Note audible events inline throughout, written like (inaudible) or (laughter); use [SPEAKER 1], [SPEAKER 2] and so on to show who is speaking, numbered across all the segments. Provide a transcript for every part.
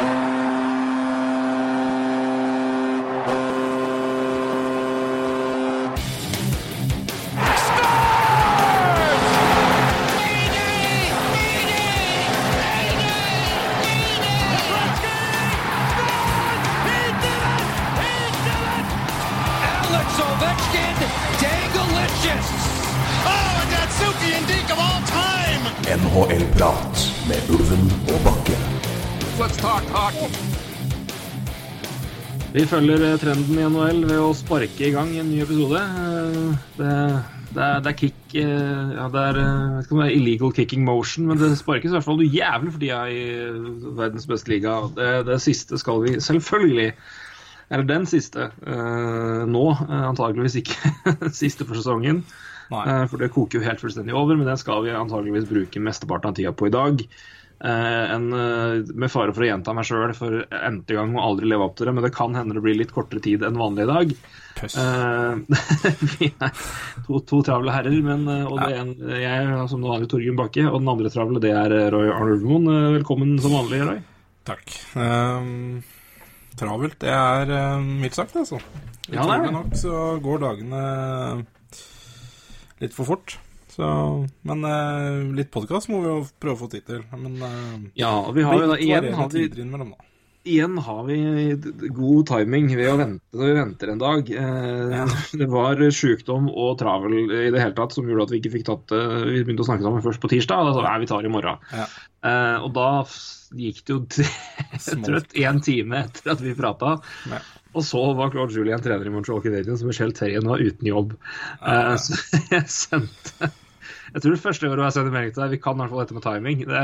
[SPEAKER 1] Alex
[SPEAKER 2] Vi følger eh, trenden i NHL ved å sparke i gang en ny episode. Eh, Det, det, er, det er kick eh, Ja, det er jeg vet ikke om det er illegal kicking motion, men det sparkes i hvert fall noe jævlig for tida i verdens beste liga. Det, det siste skal vi selvfølgelig Eller den siste nå, antageligvis ikke (laughs) siste for sesongen.
[SPEAKER 3] Nei.
[SPEAKER 2] For det koker jo helt fullstendig over, men den skal vi antageligvis bruke mesteparten av tida på i dag. Eh, en, eh, med fare for å gjenta meg sjøl for n-te gang og aldri leve opp til det, men det kan hende det blir litt kortere tid enn vanlig i dag. Eh, (laughs) vi er to, to travle herrer, men, og det en, jeg er som vanlig Torgunn Bakke, og den andre travle det er Roy Arnulfmoen. Eh, Velkommen som vanlig, Roy.
[SPEAKER 3] Takk. Um, travelt, det er uh, mildt sagt, altså.
[SPEAKER 2] Ja, det er
[SPEAKER 3] nok så går dagene litt for fort. Så, men eh, litt podkast må vi jo prøve å få tid til. Men uh,
[SPEAKER 2] Ja, vi har jo da igjen har vi,
[SPEAKER 3] innimellom, da.
[SPEAKER 2] igjen har vi god timing ved å vente når vi venter en dag. Eh, (laughs) Det var sykdom og travel i det hele tatt som gjorde at vi ikke fikk tatt det. Vi begynte å snakke sammen først på tirsdag, og da sa vi nei, vi tar det i morgen.
[SPEAKER 3] Ja.
[SPEAKER 2] Eh, og da gikk det jo (laughs)
[SPEAKER 3] Smalt.
[SPEAKER 2] én time etter at vi prata.
[SPEAKER 3] Ja.
[SPEAKER 2] Og så var Claude Julien trener i Montreal Canadiens, og Michelle Terjen var uten jobb. Eh, så (laughs) jeg sendte Jeg tror det første året jeg sender melding til deg, vi kan i hvert fall dette med timing. Det,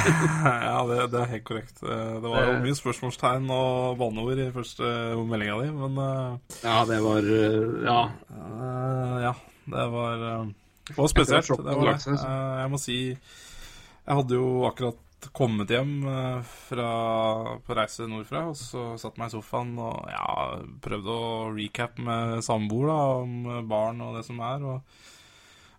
[SPEAKER 2] (laughs)
[SPEAKER 3] ja, det, det er helt korrekt. Eh, Det var jo mye spørsmålstegn og banneord i første meldinga di, men eh,
[SPEAKER 2] ja, det var eh, Ja.
[SPEAKER 3] Ja, det var, det var spesielt. Det var det. jeg må si Jeg hadde jo akkurat kommet hjem fra, på reise nordfra, og så satt meg i sofaen og ja, prøvde å recap med samboer da, om barn og det som er. og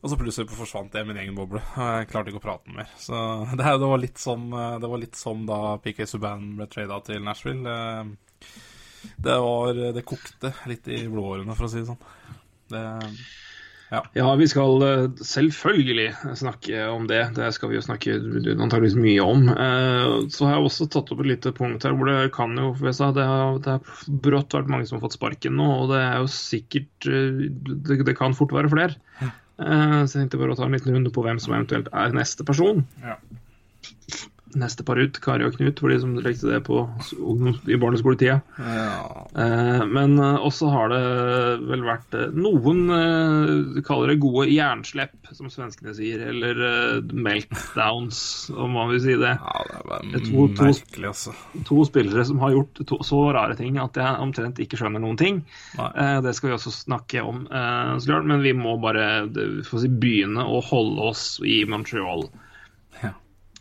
[SPEAKER 3] og så plutselig forsvant jeg i min egen boble. Jeg klarte ikke å prate mer. Så (laughs) det, det, var litt som, eh, det var litt som da PK Subhaan ble trada til Nashville. Eh, Det, var, det kokte litt i blodårene, for å si det sånn. Det,
[SPEAKER 2] Ja, vi skal eh, selvfølgelig snakke om det. Det skal vi jo snakke antakeligvis mye om. Eh, Så har jeg også tatt opp et lite punkt her hvor det kan jo for jeg sa, det har, det har brått vært mange som har fått sparken nå, og det er jo sikkert eh, Det, det kan fort være flere. Eh, Så jeg tenkte bare å ta en liten runde på hvem som eventuelt er neste person.
[SPEAKER 3] Ja.
[SPEAKER 2] Neste par ut, Kari og Knut, for de som lekte det på i barneskoletida.
[SPEAKER 3] ja,
[SPEAKER 2] Eh, Men eh, også har det vel vært eh, noen eh, kaller det gode jernslepp, som svenskene sier, eller meltdowns, om man vil si det.
[SPEAKER 3] ja, det
[SPEAKER 2] er bare to- to-
[SPEAKER 3] merkelig, altså.
[SPEAKER 2] To spillere som har gjort to, så rare ting at jeg omtrent ikke skjønner noen ting.
[SPEAKER 3] Nei.
[SPEAKER 2] Det skal vi også snakke om, men vi må bare si, begynne å holde oss i Montreal.
[SPEAKER 3] Ja.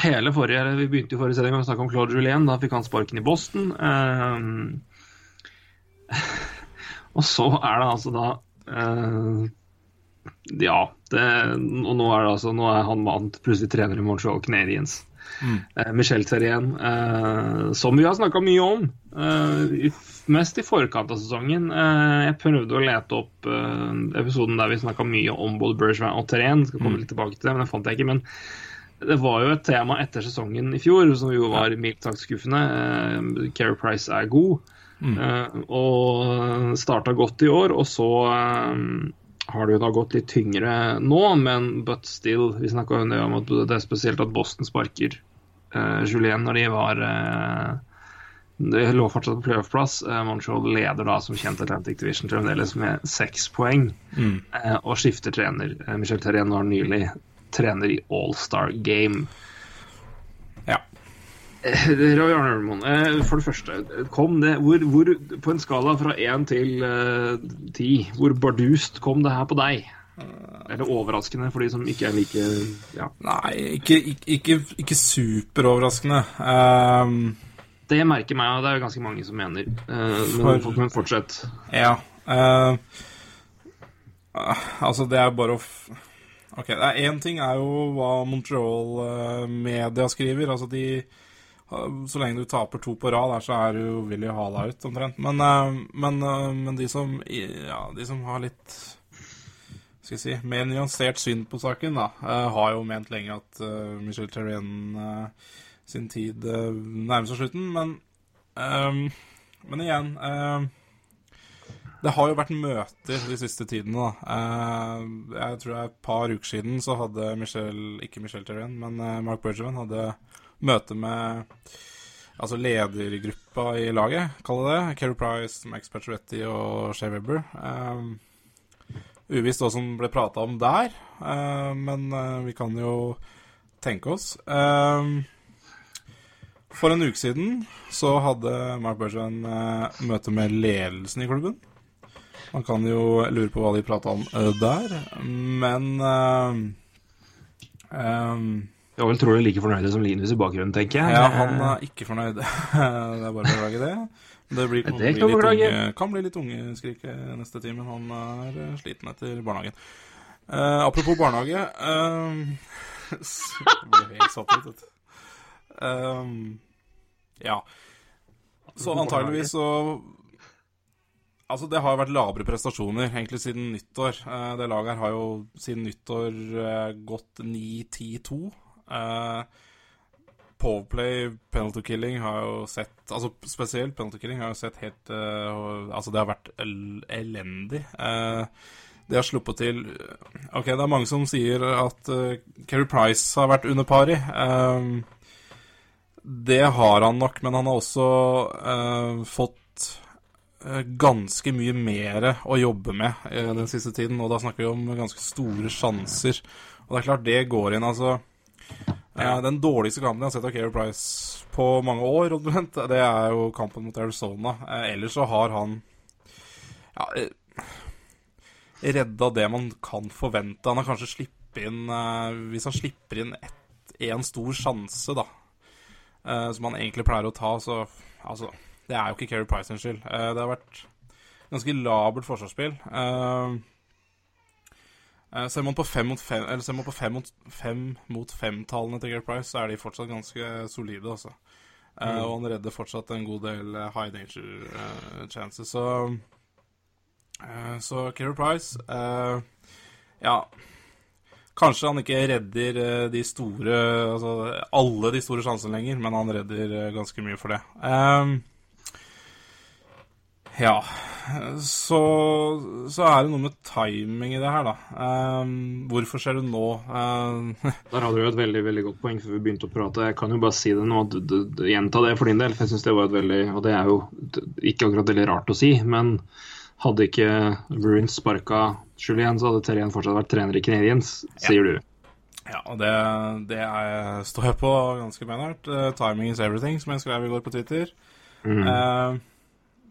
[SPEAKER 2] Hele forrige, eller Vi begynte jo forrige sending å snakke om Claude Julien. Da fikk han sparken i Boston. Eh, (laughs) og så er det altså da eh, Ja. Det, og nå er, det altså, nå er han vant plutselig trener i Montreal Canadiens. Eh, Michel Terrien, eh, som vi har snakka mye om. eh, i, mest i forkant av sesongen. Eh, jeg prøvde å lete opp episoden der vi snakka mye om både Bergevin og Terrien. Skal komme litt tilbake til det, men det fant jeg ikke. Men det var jo et tema etter sesongen i fjor som jo var mildt sagt skuffende. Keri Price er god, mm. og starta godt i år. Og så eh, har det jo da gått litt tyngre nå, men but still. Vi snakka jo om at det er spesielt at Boston sparker Julien når de var eh, Det lå fortsatt på playoff-plass. Eh, Montreal leder da som kjent Atlantic Division fremdeles med seks poeng, Mm. og skifter trener. Eh, Michel Terrien har nylig trener i All-Star Game.
[SPEAKER 3] Ja.
[SPEAKER 2] Eh, Roy Arne eh, for det første, kom det hvor, hvor, På en skala fra én til eh, ti, hvor bardust kom det her på deg? Eller overraskende for de som ikke er like Ja.
[SPEAKER 3] Nei, ikke, ikke, ikke, superoverraskende. Um,
[SPEAKER 2] Det merker meg, og det er jo ganske mange som mener. Eh,
[SPEAKER 3] For-
[SPEAKER 2] men, men fortsett.
[SPEAKER 3] ja. ah, altså, det er bare å Ok, én ting er jo hva Montreal-media skriver. Altså, de Så lenge du taper to på rad, der, så er du jo villig å hala ut, omtrent. Men, eh, men, eh, men de, som, ja, de som har litt skal jeg si, mer nyansert syn på saken, da, eh, har jo ment lenge at Michel Terrien uh, sin tid nærmer seg slutten. Men, men igjen Det har jo vært møter de siste tidene, da. jeg tror det er et par uker siden så hadde Michelle, ikke Michelle Terrien, men Mark Bergerman hadde møte med altså ledergruppa i laget, kall det det. Keri Price, Max Pacioretty og Shea Webber. Um, Uvisst hva som ble prata om der, men vi kan jo tenke oss. For en uke siden så hadde Mark Bergeron møte med ledelsen i klubben. Man kan jo lure på hva de prata om der, men um,
[SPEAKER 2] jeg var vel trolig like fornøyde som Linus i bakgrunnen, tenker jeg.
[SPEAKER 3] Ja, han er ikke fornøyd. (laughs) det er bare å beklage det. Det, blir, kan,
[SPEAKER 2] det
[SPEAKER 3] bli unge, kan bli litt ungeskrik neste time. Han er eh, sliten etter barnehagen. Uh, apropos barnehage uh, (laughs) Ble helt satt ut, vet du. Um, ja. Så antageligvis så Altså, det har vært labre prestasjoner egentlig siden nyttår. Uh, det laget her har jo siden nyttår gått 9-10-2. Uh, Powerplay, penalty killing, har jo sett Altså spesielt penalty killing har jo sett helt Altså, det har vært elendig. Uh, det har sluppet til Ok, det er mange som sier at uh, Keri Price har vært under pari. Det har han nok, men han har også fått ganske mye mer å jobbe med den siste tiden. Og da snakker vi om ganske store sjanser. Og det er klart, det går inn, altså ja. Den dårligste kampen jeg har sett av Keri Price på mange år, det er jo kampen mot Arizona. Eh, ellers så har han ja, eh, redda det man kan forvente. Han har kanskje sluppet inn eh, Hvis han slipper inn én stor sjanse, da, som han egentlig pleier å ta, så Altså, det er jo ikke Keri Price sin skyld. det har vært ganske labert forsvarsspill. Uh, Eh, ser man på fem mot fem, eller ser man på fem mot fem mot fem-tallene til Gary Price, så er de fortsatt ganske solide, altså. Eh, mm. og han redder fortsatt en god del eh, high danger chances. Så Så Keri Price Ja. Kanskje han ikke redder de store Altså alle de store sjansene lenger, men han redder ganske mye for det. Um, ja så, så, er det noe med timing i det her, da. Um, hvorfor skjer det nå? Um, (laughs)
[SPEAKER 2] Der hadde du jo et veldig veldig godt poeng før vi begynte å prate. Jeg kan jo bare si det nå, gjenta det for din del. For jeg synes det var et veldig Og det er jo ikke akkurat veldig rart å si, men hadde ikke Bruins sparka Julien, så hadde Terjen fortsatt vært trener i Canadiens, sier ja. du.
[SPEAKER 3] Ja, og det, det er, står jeg på ganske benhardt. Uh, timing is everything, som jeg skrev i går på Twitter. Mm. Uh,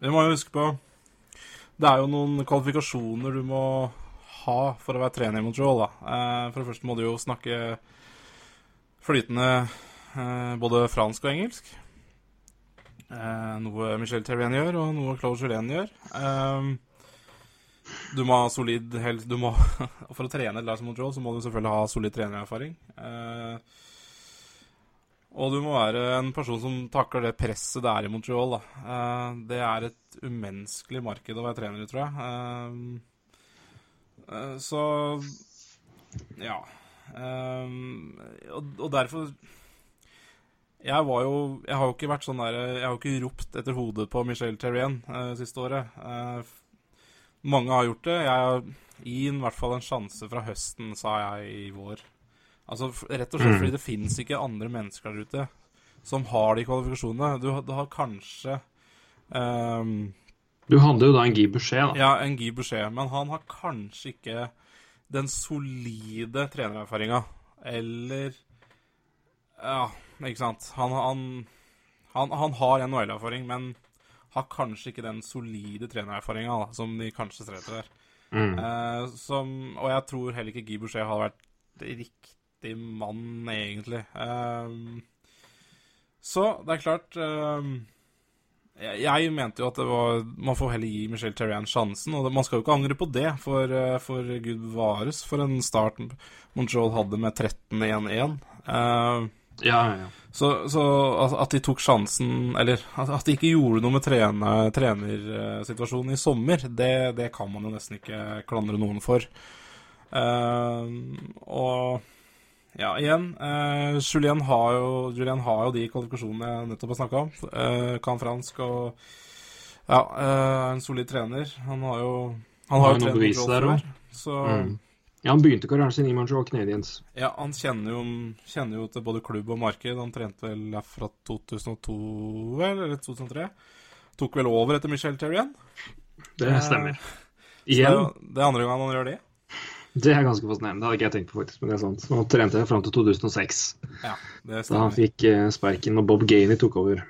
[SPEAKER 3] vi må jo huske på det er jo noen kvalifikasjoner du må ha for å være trener i Montreal. Da. Eh, for det første må du jo snakke flytende eh, både fransk og engelsk. Eh, noe Michel Terrien gjør, og noe Claude Julien gjør. Du må ha solid må, (laughs) For å trene et lag som Montreal, så må du selvfølgelig ha solid trenererfaring. Og du må være en person som takler det presset det er i Montreal. Da. Det er et umenneskelig marked å være trener i, tror jeg. Uh, uh, så ja. Og, derfor Jeg var jo Jeg har jo ikke vært sånn der Jeg har jo ikke ropt etter hodet på Michel Terrien uh, siste året. mange har gjort det. Jeg Gi i hvert fall en sjanse fra høsten, sa jeg i vår. Altså Rett og slett mm. fordi det fins ikke andre mennesker der ute som har de kvalifikasjonene. Du, du har kanskje Um,
[SPEAKER 2] du hadde jo da en Guy Boucher, da.
[SPEAKER 3] Ja, en Guy Boucher. Men han har kanskje ikke den solide trenererfaringa. Eller Ja, ikke sant. Han, han, han, han har NHL-erfaring, men har kanskje ikke den solide trenererfaringa som de kanskje streter der. Mm. Uh, som, og jeg tror heller ikke Guy Boucher har vært riktig mann, egentlig. Uh, så det er klart uh, jeg mente jo at det var Man får heller gi Michelle Terrian sjansen. Og man skal jo ikke angre på det, for, eh, for gud bevares for en start Montreal hadde med 13-1-1. Uh,
[SPEAKER 2] Ja, ja.
[SPEAKER 3] Så, så at, at de tok sjansen Eller at, de ikke gjorde noe med trener, trenersituasjonen i sommer, det, det kan man jo nesten ikke klandre noen for. Uh, og ja, igjen Eh, Julien, har jo, Julien har jo de kvalifikasjonene jeg nettopp har snakka om. Eh, kan fransk og ja, eh, en solid trener. Han har jo Han har
[SPEAKER 2] Har
[SPEAKER 3] jo trent
[SPEAKER 2] bevis der
[SPEAKER 3] òg.
[SPEAKER 2] Mm. Ja, han begynte karrieren sin i Montreal Canadiens.
[SPEAKER 3] ja, han kjenner jo, kjenner jo til både klubb og marked. Han trente vel fra 2002, vel, eller 2003. Tok vel over etter Michel Terrien.
[SPEAKER 2] Det stemmer. Igjen.
[SPEAKER 3] det, det er andre gang han gjør det.
[SPEAKER 2] Det er ganske fascinerende. Det hadde ikke jeg tenkt på, faktisk, men det er sant. Han trente fram til 2006,
[SPEAKER 3] Ja, det
[SPEAKER 2] da han fikk eh, sparken og Bob Gainey tok over.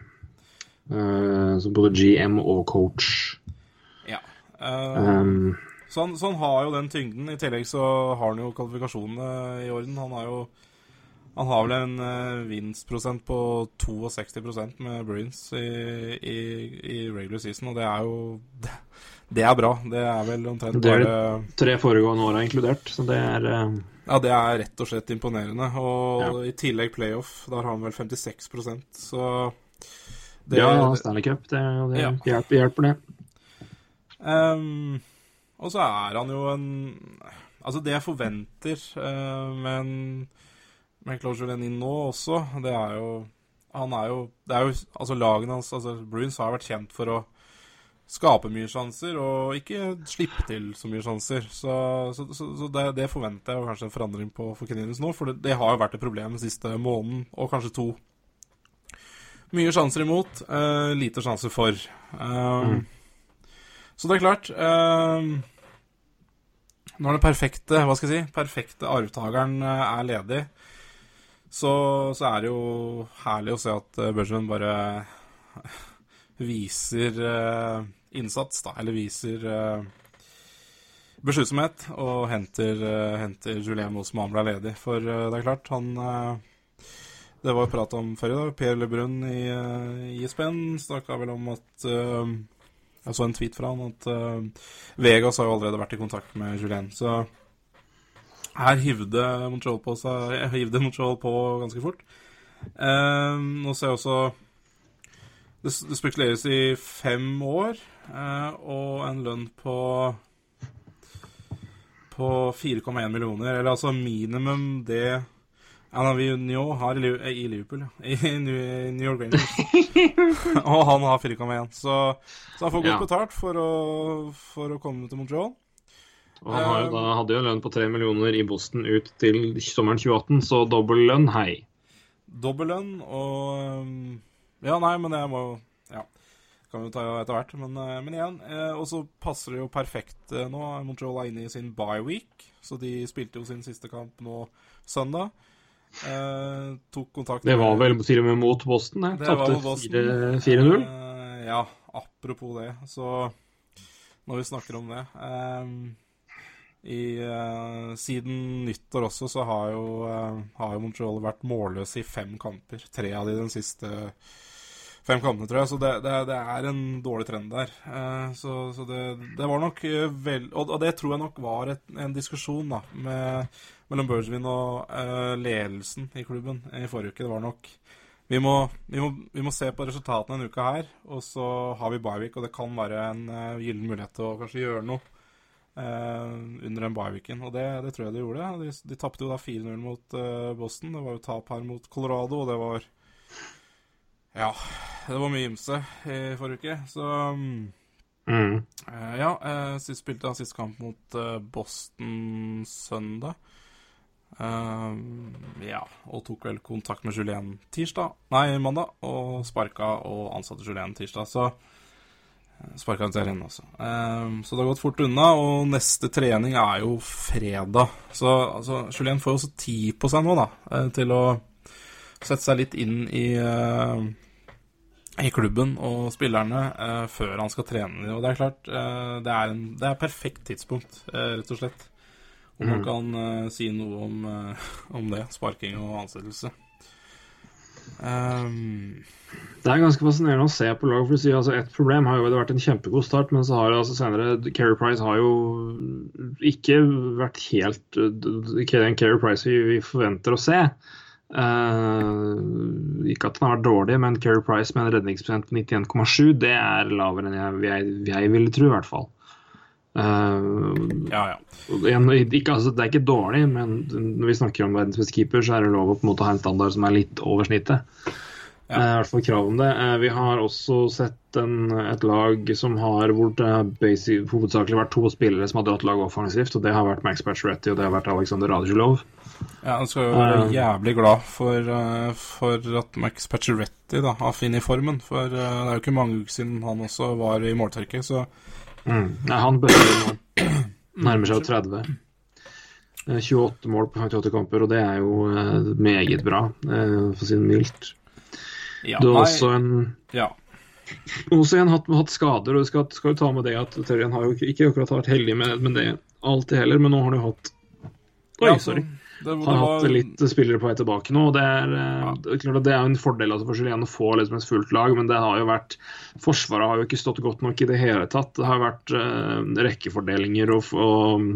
[SPEAKER 2] Uh, som både GM og coach.
[SPEAKER 3] Ja. Uh,
[SPEAKER 2] Um,
[SPEAKER 3] Så han, så han har jo den tyngden. I tillegg så har han jo kvalifikasjonene i orden. Han har jo Han har vel en eh, vinstprosent på 62% med Bruins i, i, i regular season, og det er jo (laughs) Det er bra. Det er vel omtrent bare
[SPEAKER 2] tre foregående år er inkludert, så det er uh...
[SPEAKER 3] Ja, det er rett og slett imponerende. Og i tillegg playoff. Der har han vel 56% så det,
[SPEAKER 2] Ja, Stanley Cup, det, det
[SPEAKER 3] Ja.
[SPEAKER 2] hjelper, hjelper det.
[SPEAKER 3] Um, og så er han jo en Altså, det jeg forventer uh, med en med Claude Julien nå også, det er jo Han er jo Det er jo Altså, lagene hans Altså, Bruins har vært kjent for å skape mye sjanser og ikke slippe til så mye sjanser. Så, så, så, så det, det forventer jeg og kanskje en forandring på for Canadiens nå, for det, det har jo vært et problem den siste måneden, og kanskje to. Mye sjanser imot, uh, lite sjanser for. Um, Så det er klart uh, Når den perfekte hva skal jeg si, perfekte arvtakeren eh, er ledig, så, så er det jo herlig å se at eh, Bergman bare viser eh, innsats, da. Eller viser uh, besluttsomhet og henter, uh, henter Julien Moos når ble ledig. For uh, det er klart, han Det var jo prat om før i dag. Per Lebrun i uh, ISBN snakka vel om at Jeg så en tweet fra han at Vegas har jo allerede vært i kontakt med Julien. Så her hivde Montreal på seg Hivde Montreal på ganske fort. Nå ser jeg også det, spekuleres i fem år og en lønn på på 4,1 millioner, eller altså minimum det Anavigno har i, eh, i Liverpool, ja. (laughs) I New, i New York Rangers. (laughs) og han har 4,1. Så, så han får godt
[SPEAKER 2] Ja.
[SPEAKER 3] betalt for å, for å komme til Montreal.
[SPEAKER 2] Og han har jo da, hadde jo en lønn på 3 millioner i Boston ut til sommeren 2018, så dobbel lønn, hei.
[SPEAKER 3] Dobbel lønn og Ja, nei, men jeg må jo. Kan vi ta etter hvert. Men, eh, men igjen. Eh, og så passer det jo perfekt eh, nå. Montreal er inne i sin bye week, så de spilte jo sin siste kamp nå søndag. Eh, tok kontakt
[SPEAKER 2] Det var vel til og med mot Boston, det. Tapte 4 4-0.
[SPEAKER 3] Eh, ja, apropos det, så når vi snakker om det eh, i, Siden nyttår også så har jo, har jo Montreal vært målløse i fem kamper. Tre av de den siste fem kampene, tror jeg. Så det, det, det er en dårlig trend der. Eh, så så det, det var nok eh, vel Og, det tror jeg nok var et, en diskusjon da med, mellom Bergevin og uh, ledelsen i klubben i forrige uke. Det var nok vi må, vi, må, vi må se på resultatene denne uka her, og så har vi Bayvik, og det kan være en uh, gyllen mulighet til å kanskje gjøre noe Uh, under den Byviken. Og det, det tror jeg de gjorde. De, de tapte jo da 4-0 mot uh, Boston. Det var jo tap her mot Colorado, og det var Ja, det var mye ymse i forrige uke. Så mm. Eh, ja, eh, sist spilte han siste kamp mot eh, Boston søndag. Eh, ja, og tok vel kontakt med Julien tirsdag, nei, mandag, og sparka og ansatte Julien tirsdag. Så uh, sparka til henne også. Eh, så det har gått fort unna, og neste trening er jo fredag. Så altså, Julien får jo også tid på seg nå, da, eh, til å sette seg litt inn i eh, i klubben og spillerne eh, før han skal trene. Og det er klart, eh, det, er en, det er perfekt tidspunkt, rett og slett. Om man kan eh, si noe om, om det. Sparking og ansettelse. Um...
[SPEAKER 2] Det er ganske fascinerende å se på lag. for du sier, altså Et problem har jo vært en kjempegod start, men så har altså senere Keri Price har jo ikke vært helt den Keri Price vi, vi forventer å se. Eh, ikke at den har vært dårlig, men Keri Price med en redningsprosent på 91,7, det er lavere enn jeg, jeg, jeg ville tro, i hvert fall. Uh,
[SPEAKER 3] Ja, ja.
[SPEAKER 2] En, ikke, altså, det er ikke dårlig, men når vi snakker om verdens beste keeper, så er det lov å på en måte ha en standard som er litt over snittet.
[SPEAKER 3] Ja.
[SPEAKER 2] Uh, I hvert fall krav om det. Vi har også sett en, et lag som har hvor det basic, hovedsakelig vært to spillere som har dratt laget offensivt, og det har vært Max Pacioretty og det har vært Alexander Radjulov.
[SPEAKER 3] Ja, Han skal jo være
[SPEAKER 2] Eh.
[SPEAKER 3] jævlig glad for, eh, for at Max Pacioretty da, har funnet formen. For eh, det er jo ikke mange uker siden han også var i måltørke, så
[SPEAKER 2] Mm. Nei, han bøtter nå. Nærmer seg jo 30. Eh, 28 mål på 58 kamper, og det er jo eh, meget bra, eh, for å si det mildt.
[SPEAKER 3] ja,
[SPEAKER 2] Du har også en
[SPEAKER 3] ja.
[SPEAKER 2] også igjen hatt, hatt skader, og du skal, skal jo ta med det at Terjen har jo ikke, akkurat vært heldig med, med det alltid heller, men nå har jo hatt Oi,
[SPEAKER 3] Ja,
[SPEAKER 2] sorry.
[SPEAKER 3] Det,
[SPEAKER 2] Har hatt litt spillere på vei tilbake nå. og Det er, ja. det er klart at det jo en fordel altså, for Julien å få liksom et fullt lag, men det har jo vært Forsvaret har jo ikke stått godt nok i det hele tatt. Det har vært uh, rekkefordelinger og, og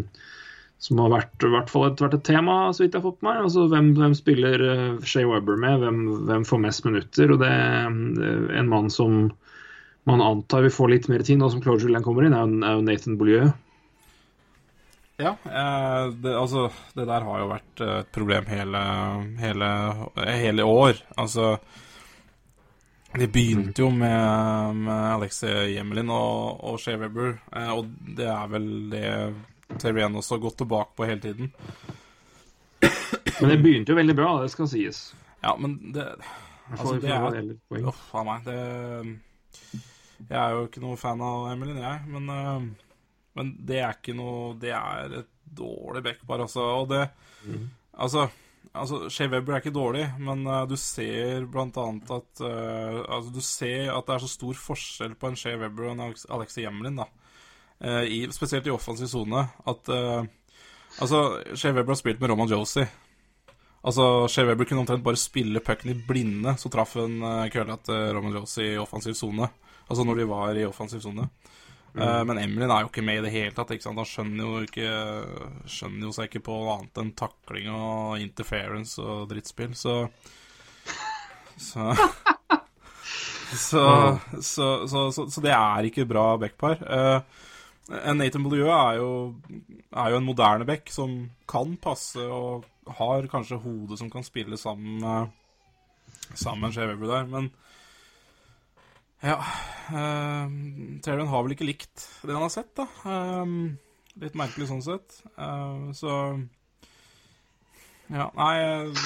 [SPEAKER 2] som har vært, i hvert fall et, vært et tema, så vidt jeg har fått med meg. Altså, hvem, hvem spiller uh, Shea Webber med? Hvem, hvem får mest minutter? Og det er eh, En mann som man antar vil få litt mer tid nå som Claude Julien kommer inn, er jo, er jo Nathan Beaulieu.
[SPEAKER 3] Ja, eh, det, altså Det der har jo vært eh, et problem hele, hele, hele år. Altså Det begynte jo med, med Alexei Jemelin og, og Shea Weber, eh, og det er vel det Terrien også har gått tilbake på hele tiden.
[SPEAKER 2] Men det begynte jo veldig bra, det skal sies.
[SPEAKER 3] Ja, men det Altså, det er- Uff a meg. Det Jeg er jo ikke noe fan av Emelin, jeg, men, eh, men det er ikke noe Det er et dårlig backpar, altså. Og det Altså, altså Shea Weber er ikke dårlig, men uh, du ser blant annet at uh, Altså, du ser at det er så stor forskjell på en Shea Weber og en Alex Alexei Jemlin, da. Uh, i, spesielt i offensiv sone. At Altså, Shea Weber har spilt med Roman Josie. Altså, Shea Weber kunne omtrent bare spille pucken i blinde, så traff hun kølla til Roman Josie i offensiv sone. Altså når de var i offensiv sone. Eh, men Emilien er jo ikke med i det hele tatt. ikke sant? Han skjønner jo, ikke, skjønner jo seg ikke på annet enn takling og interference og drittspill, så Så (laughs) Så, så, så, så, så det er ikke bra backpar. Uh, Nathan Beaulieu er jo, er jo en moderne back som kan passe og har kanskje hodet som kan spille sammen med Sammen Shea Weber der, men ja uh, Terran har vel ikke likt det han har sett, da. Uh, litt merkelig sånn sett. Uh, så Ja, nei,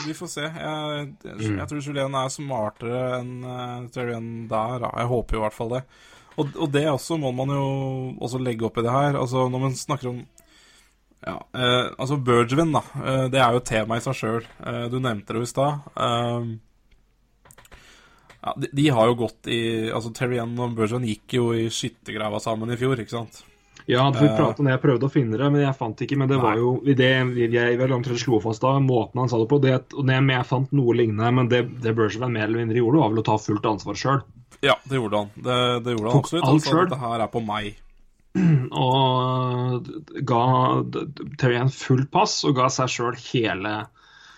[SPEAKER 3] vi får se. Jeg, jeg, jeg tror Julian er smartere enn uh, Terran der. Da. Jeg håper jo i hvert fall det. Og, og det også må man jo også legge opp i det her. Altså Når man snakker om ja, eh, altså Bergevin, da. Eh, det er jo et tema i seg sjøl. Eh, du nevnte det jo i stad. Eh, ja, de, de har jo gått i Altså Terrien og Bergevin gikk jo i skyttergrava sammen i fjor, ikke sant?
[SPEAKER 2] Ja, vi prata når det, jeg prøvde å finne det, men jeg fant ikke. Men det var jo i det jeg vel omtrent slo fast da, måten han sa det på det, og det, Jeg fant noe lignende, men det, det Bergevin mer eller mindre gjorde, var vel å ta fullt ansvar sjøl.
[SPEAKER 3] Ja, det gjorde han. Det, det gjorde han
[SPEAKER 2] Tok
[SPEAKER 3] absolutt. Han sa at dette her er på meg. (clears throat)
[SPEAKER 2] Og ga Terrien full pass og ga seg sjøl hele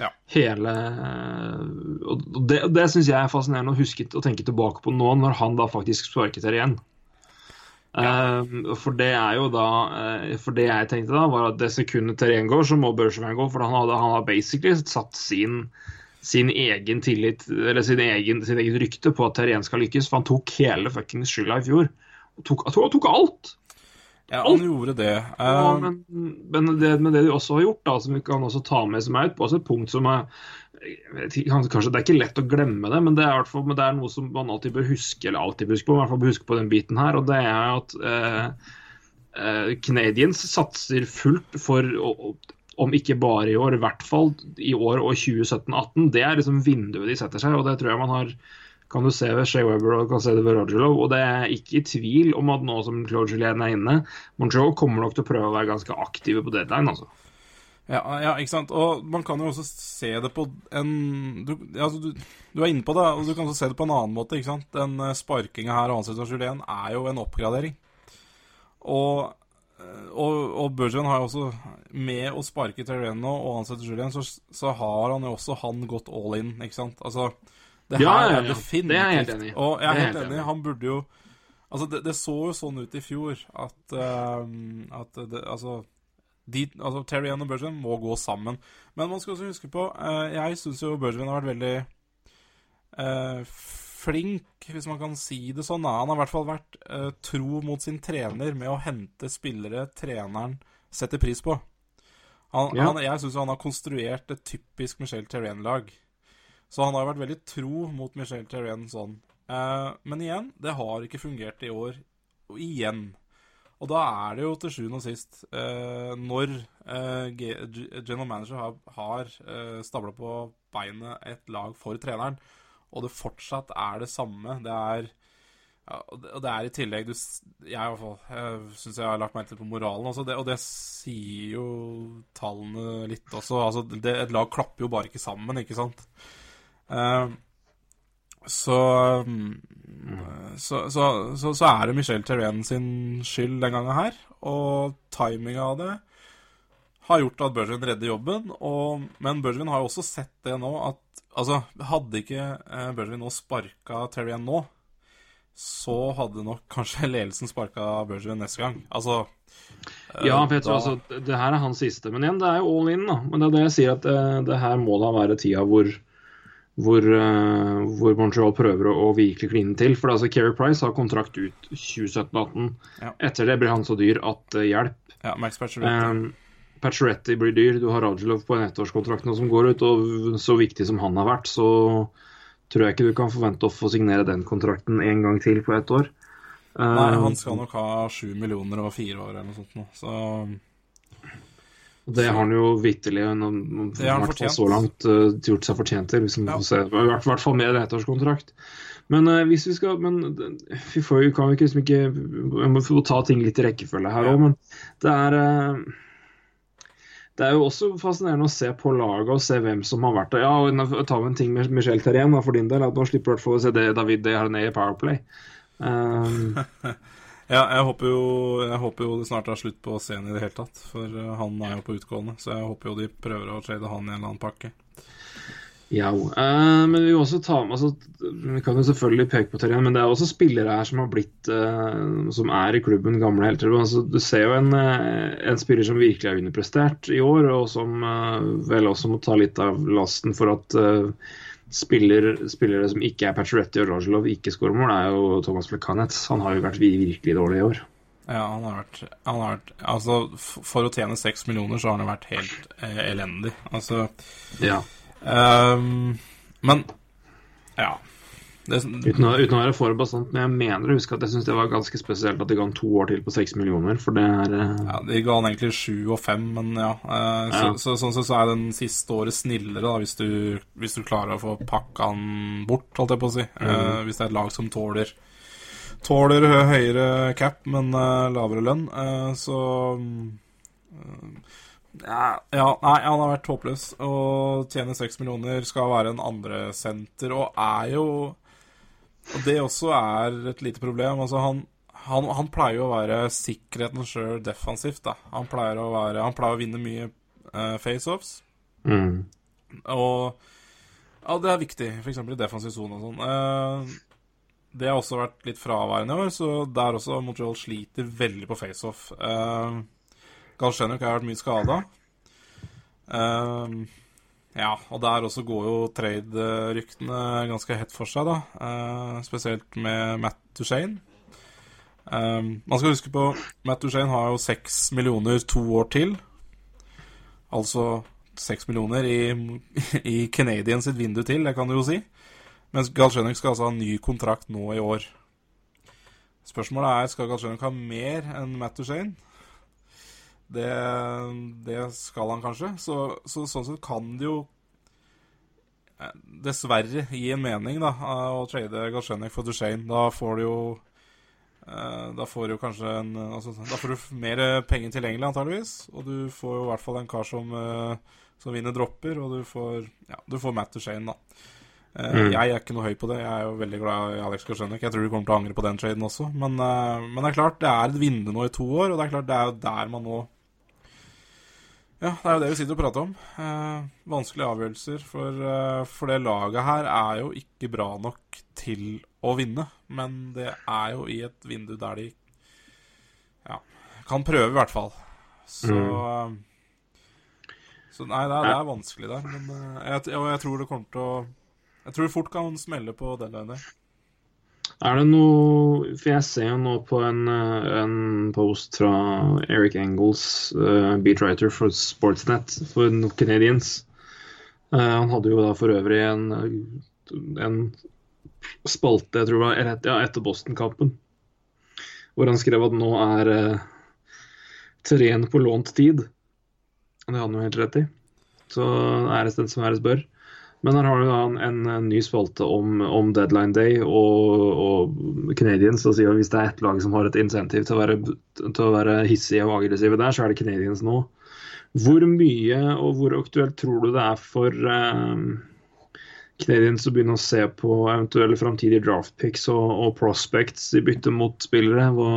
[SPEAKER 3] Ja.
[SPEAKER 2] Hele Og det, det syns jeg er fascinerende å huske å tenke tilbake på nå, når han da faktisk sparket Terrien. Eh, for det er jo da uh, For det jeg tenkte da, var at det sekundet Terén går, så må Bergevin gå. For han hadde, han hadde basically satt sin sin egen tillit, eller sin egen, sin egen rykte på at Terén skal lykkes. For han tok hele fuckings skylda i fjor. Og tok, han tok alt!
[SPEAKER 3] Ja, han gjorde det.
[SPEAKER 2] Ja,
[SPEAKER 3] Eh,
[SPEAKER 2] men, men, det, men det de også har gjort, da, som vi kan også ta med som er et, også et punkt som er kanskje Det er ikke lett å glemme det, men det er, fall, men det er noe som man alltid bør huske, eller alltid bør huske på, i hvert fall bør huske på den biten her. og det er at eh, eh, Canadiens satser fullt for å- om ikke bare i år, i hvert fall i år og 2017-18. Det er liksom vinduet de setter seg, og det tror jeg man har kan du se ved Shea Weber og kan se det ved Rogelov. Og det er ikke i tvil om at nå som Claude Julien er inne, Montreal kommer nok til å prøve å være ganske aktive på deadline. altså.
[SPEAKER 3] Ja, ja, ikke sant. Og man kan jo også se det på en Du, altså, du, du er inne på det, og du kan også se det på en annen måte. ikke sant? Den eh, sparkinga her og ansettelsen av Julien er jo en oppgradering. Og og, og Bergeron har jo også Med å sparke Terreno og ansette Julien, så, så har han jo også han gått all in, ikke sant? Altså, det her
[SPEAKER 2] Ja, ja, ja.
[SPEAKER 3] er definitivt
[SPEAKER 2] Det er jeg helt enig i.
[SPEAKER 3] Og jeg er helt enig.
[SPEAKER 2] enig.
[SPEAKER 3] Han burde jo Altså, det, det så jo sånn ut i fjor at, uh, at det, Altså de, altså Terry og Bergeron må gå sammen. Men man skal også huske på uh, Jeg syns jo Bergeron har vært veldig uh, flink, hvis man kan si det sånn. Han har i hvert fall vært eh, tro mot sin trener med å hente spillere treneren setter pris på. Han,
[SPEAKER 2] Ja.
[SPEAKER 3] han, jeg syns han har konstruert et typisk Michel Terrain-lag. Så han har vært veldig tro mot Michel Terrain sånn. Uh, men igjen, det har ikke fungert i år. Og igjen. Og da er det jo til sjuende og sist uh, Når uh, general manager har, har stabla på beinet et lag for treneren, og det fortsatt er det samme Det er ja, og det- er i tillegg du, Jeg i Jeg syns jeg har lagt meg til på moralen også, det, og det sier jo tallene litt også. Altså, det, et lag klapper jo bare ikke sammen, ikke sant? Eh, så, mm, så, så, så så er det Michel Terrain sin skyld den gangen her. Og timinga av det har gjort at Bergen redder jobben. Og, men Bergen har jo også sett det nå at Altså, hadde ikke eh, Bergen nå sparka Terrain nå, så hadde nok kanskje ledelsen sparka Bergen neste gang. Altså eh,
[SPEAKER 2] Ja, for jeg tror
[SPEAKER 3] da-
[SPEAKER 2] altså det her er hans siste. Men igjen, det er jo all in, da. Men det er det jeg sier, at det, det her må da være tida hvor hvor, eh, hvor Montreal prøver å, virkelig kline til. For altså, Keri Price har kontrakt ut 2017-18.
[SPEAKER 3] Ja.
[SPEAKER 2] Etter det blir han så dyr at uh, hjelp.
[SPEAKER 3] Ja, Max Pacioretty.
[SPEAKER 2] Um, Pacioretty blir dyr. Du har Radjelov på en ettårskontrakt nå som går ut. Og så viktig som han har vært, så tror jeg ikke du kan forvente å få signere den kontrakten en gang til på ett år.
[SPEAKER 3] Nei,
[SPEAKER 2] Um,
[SPEAKER 3] han skal nok ha sju millioner og fire år eller noe sånt nå. Så
[SPEAKER 2] Det har han jo vitterlig så langt uh, gjort seg fortjent til. Liksom,
[SPEAKER 3] Ja.
[SPEAKER 2] I hvert, hvert fall med en ettårskontrakt. Men uh, hvis vi skal Men uh, vi får jo kan vi ikke liksom ikke Vi må få ta ting litt i rekkefølge her òg, men det er uh, det er jo også fascinerende å se på laget og se hvem som har vært der. Ja, og vi en ting med Michel Terén for din del. at Nå slipper du å se det David nede i Powerplay. (laughs) Um,
[SPEAKER 3] Ja, jeg håper, jo, jeg håper jo det snart er slutt på scenen i det hele tatt. For eh, han er jo på utgående, så jeg håper jo de prøver å trade han i en eller annen pakke.
[SPEAKER 2] Ja, eh, men vi med altså, Vi kan jo selvfølgelig peke på Terjen, men det er også spillere her som har blitt eh, Som er i klubben, gamle helter. Altså, du ser jo en, eh, en spiller som virkelig er underprestert i år, og som eh, vel også må ta litt av lasten for at eh, spiller, spillere som ikke er Pacioretty og Rogelov, ikke skårer mål, er jo Thomas Plekanec. Han har jo vært virkelig dårlig i år.
[SPEAKER 3] Ja, han har vært, han har vært Altså, for å tjene seks millioner, så har han vært helt eh, elendig. Altså
[SPEAKER 2] Ja.
[SPEAKER 3] Um, Men ja. Det,
[SPEAKER 2] Uten å, uten å være for bastant, men jeg mener å huske at jeg syns det var ganske spesielt at de ga han to år til på seks millioner, for det er eh,
[SPEAKER 3] ja, De ga han egentlig sju og fem, men ja. eh, så,
[SPEAKER 2] Ja.
[SPEAKER 3] Så, sånn sett så er den siste året snillere, da, hvis du, hvis du klarer å få pakka han bort, holdt jeg på å si. Eh, hvis det er et lag som tåler Tåler høyere cap, men eh, lavere lønn, så mm, ja, ja, nei, han har vært håpløs. Å tjene seks millioner skal være en andresenter, og er jo Og det også er et lite problem. Altså, han, han, han pleier jo å være sikkerheten sjøl defensivt, da. Han pleier å, være, han pleier å vinne mye uh, faceoffs.
[SPEAKER 2] mm.
[SPEAKER 3] Og ja, det er viktig, f.eks. i defensiv sone og sånn. Uh, det har også vært litt fraværende i år, så der også Montreal sliter veldig på faceoff. Uh, Galsjenuk har vært mye skada. Ja, og der også går jo trade-ryktene ganske hett for seg, da. Eh, spesielt med Matt Duchene. Um, man skal huske på Matt Duchene har jo seks millioner to år til. Altså seks millioner i, i Canadian sitt vindu til, det kan du jo si. Mens Galchenyuk skal altså ha ny kontrakt nå i år. Spørsmålet er skal Galchenyuk ha mer enn Matt Duchene. Det, det skal han kanskje. Så, så sånn sett kan det jo eh, dessverre gi en mening da, å trade Galchenyuk for Duchene. Da får du jo eh, da får du kanskje en altså, Da får du mer penger tilgjengelig, antageligvis. Og du får jo i hvert fall en kar som, eh, som vinner dropper, og du får, ja, du får Matt Duchene, da. Mm. Jeg er ikke noe høy på det. Jeg er jo veldig glad i Alex Korsenek. Jeg tror du kommer til å angre på den traden også. Men, eh, men det er klart, det er et vindu nå i to år, og det er klart det er jo der man nå Ja, det er jo det vi sitter og prater om. Eh, vanskelige avgjørelser. For, eh, for det laget her er jo ikke bra nok til å vinne. Men det er jo i et vindu der de ja, kan prøve, i hvert fall. Så mm. Så nei, det er, det er vanskelig der. Men eh, jeg, og jeg tror det kommer til å Jeg tror det fort kan smelle på deadline der.
[SPEAKER 2] Er det noe For jeg ser jo nå på en, eh, en post fra Eric Engels, uh, beatwriter for Sportsnet for Canadians. Uh, han hadde jo da for øvrig en, en spalte, jeg tror det var ja, etter Boston-kampen, hvor han skrev at nå er uh, terren på lånt tid. Det hadde han jo helt rett i. Så æres den som æres bør. Men her har du da en, en, ny spalte om, om deadline day og, og Canadians. Og sier at hvis det er ett lag som har et insentiv til å være, til å være hissige og aggressive der, så er det Canadians nå. Hvor mye og hvor aktuelt tror du det er for um, Canadians å begynne å se på eventuelle framtidige draft picks og, og prospects i bytte mot spillere? Hva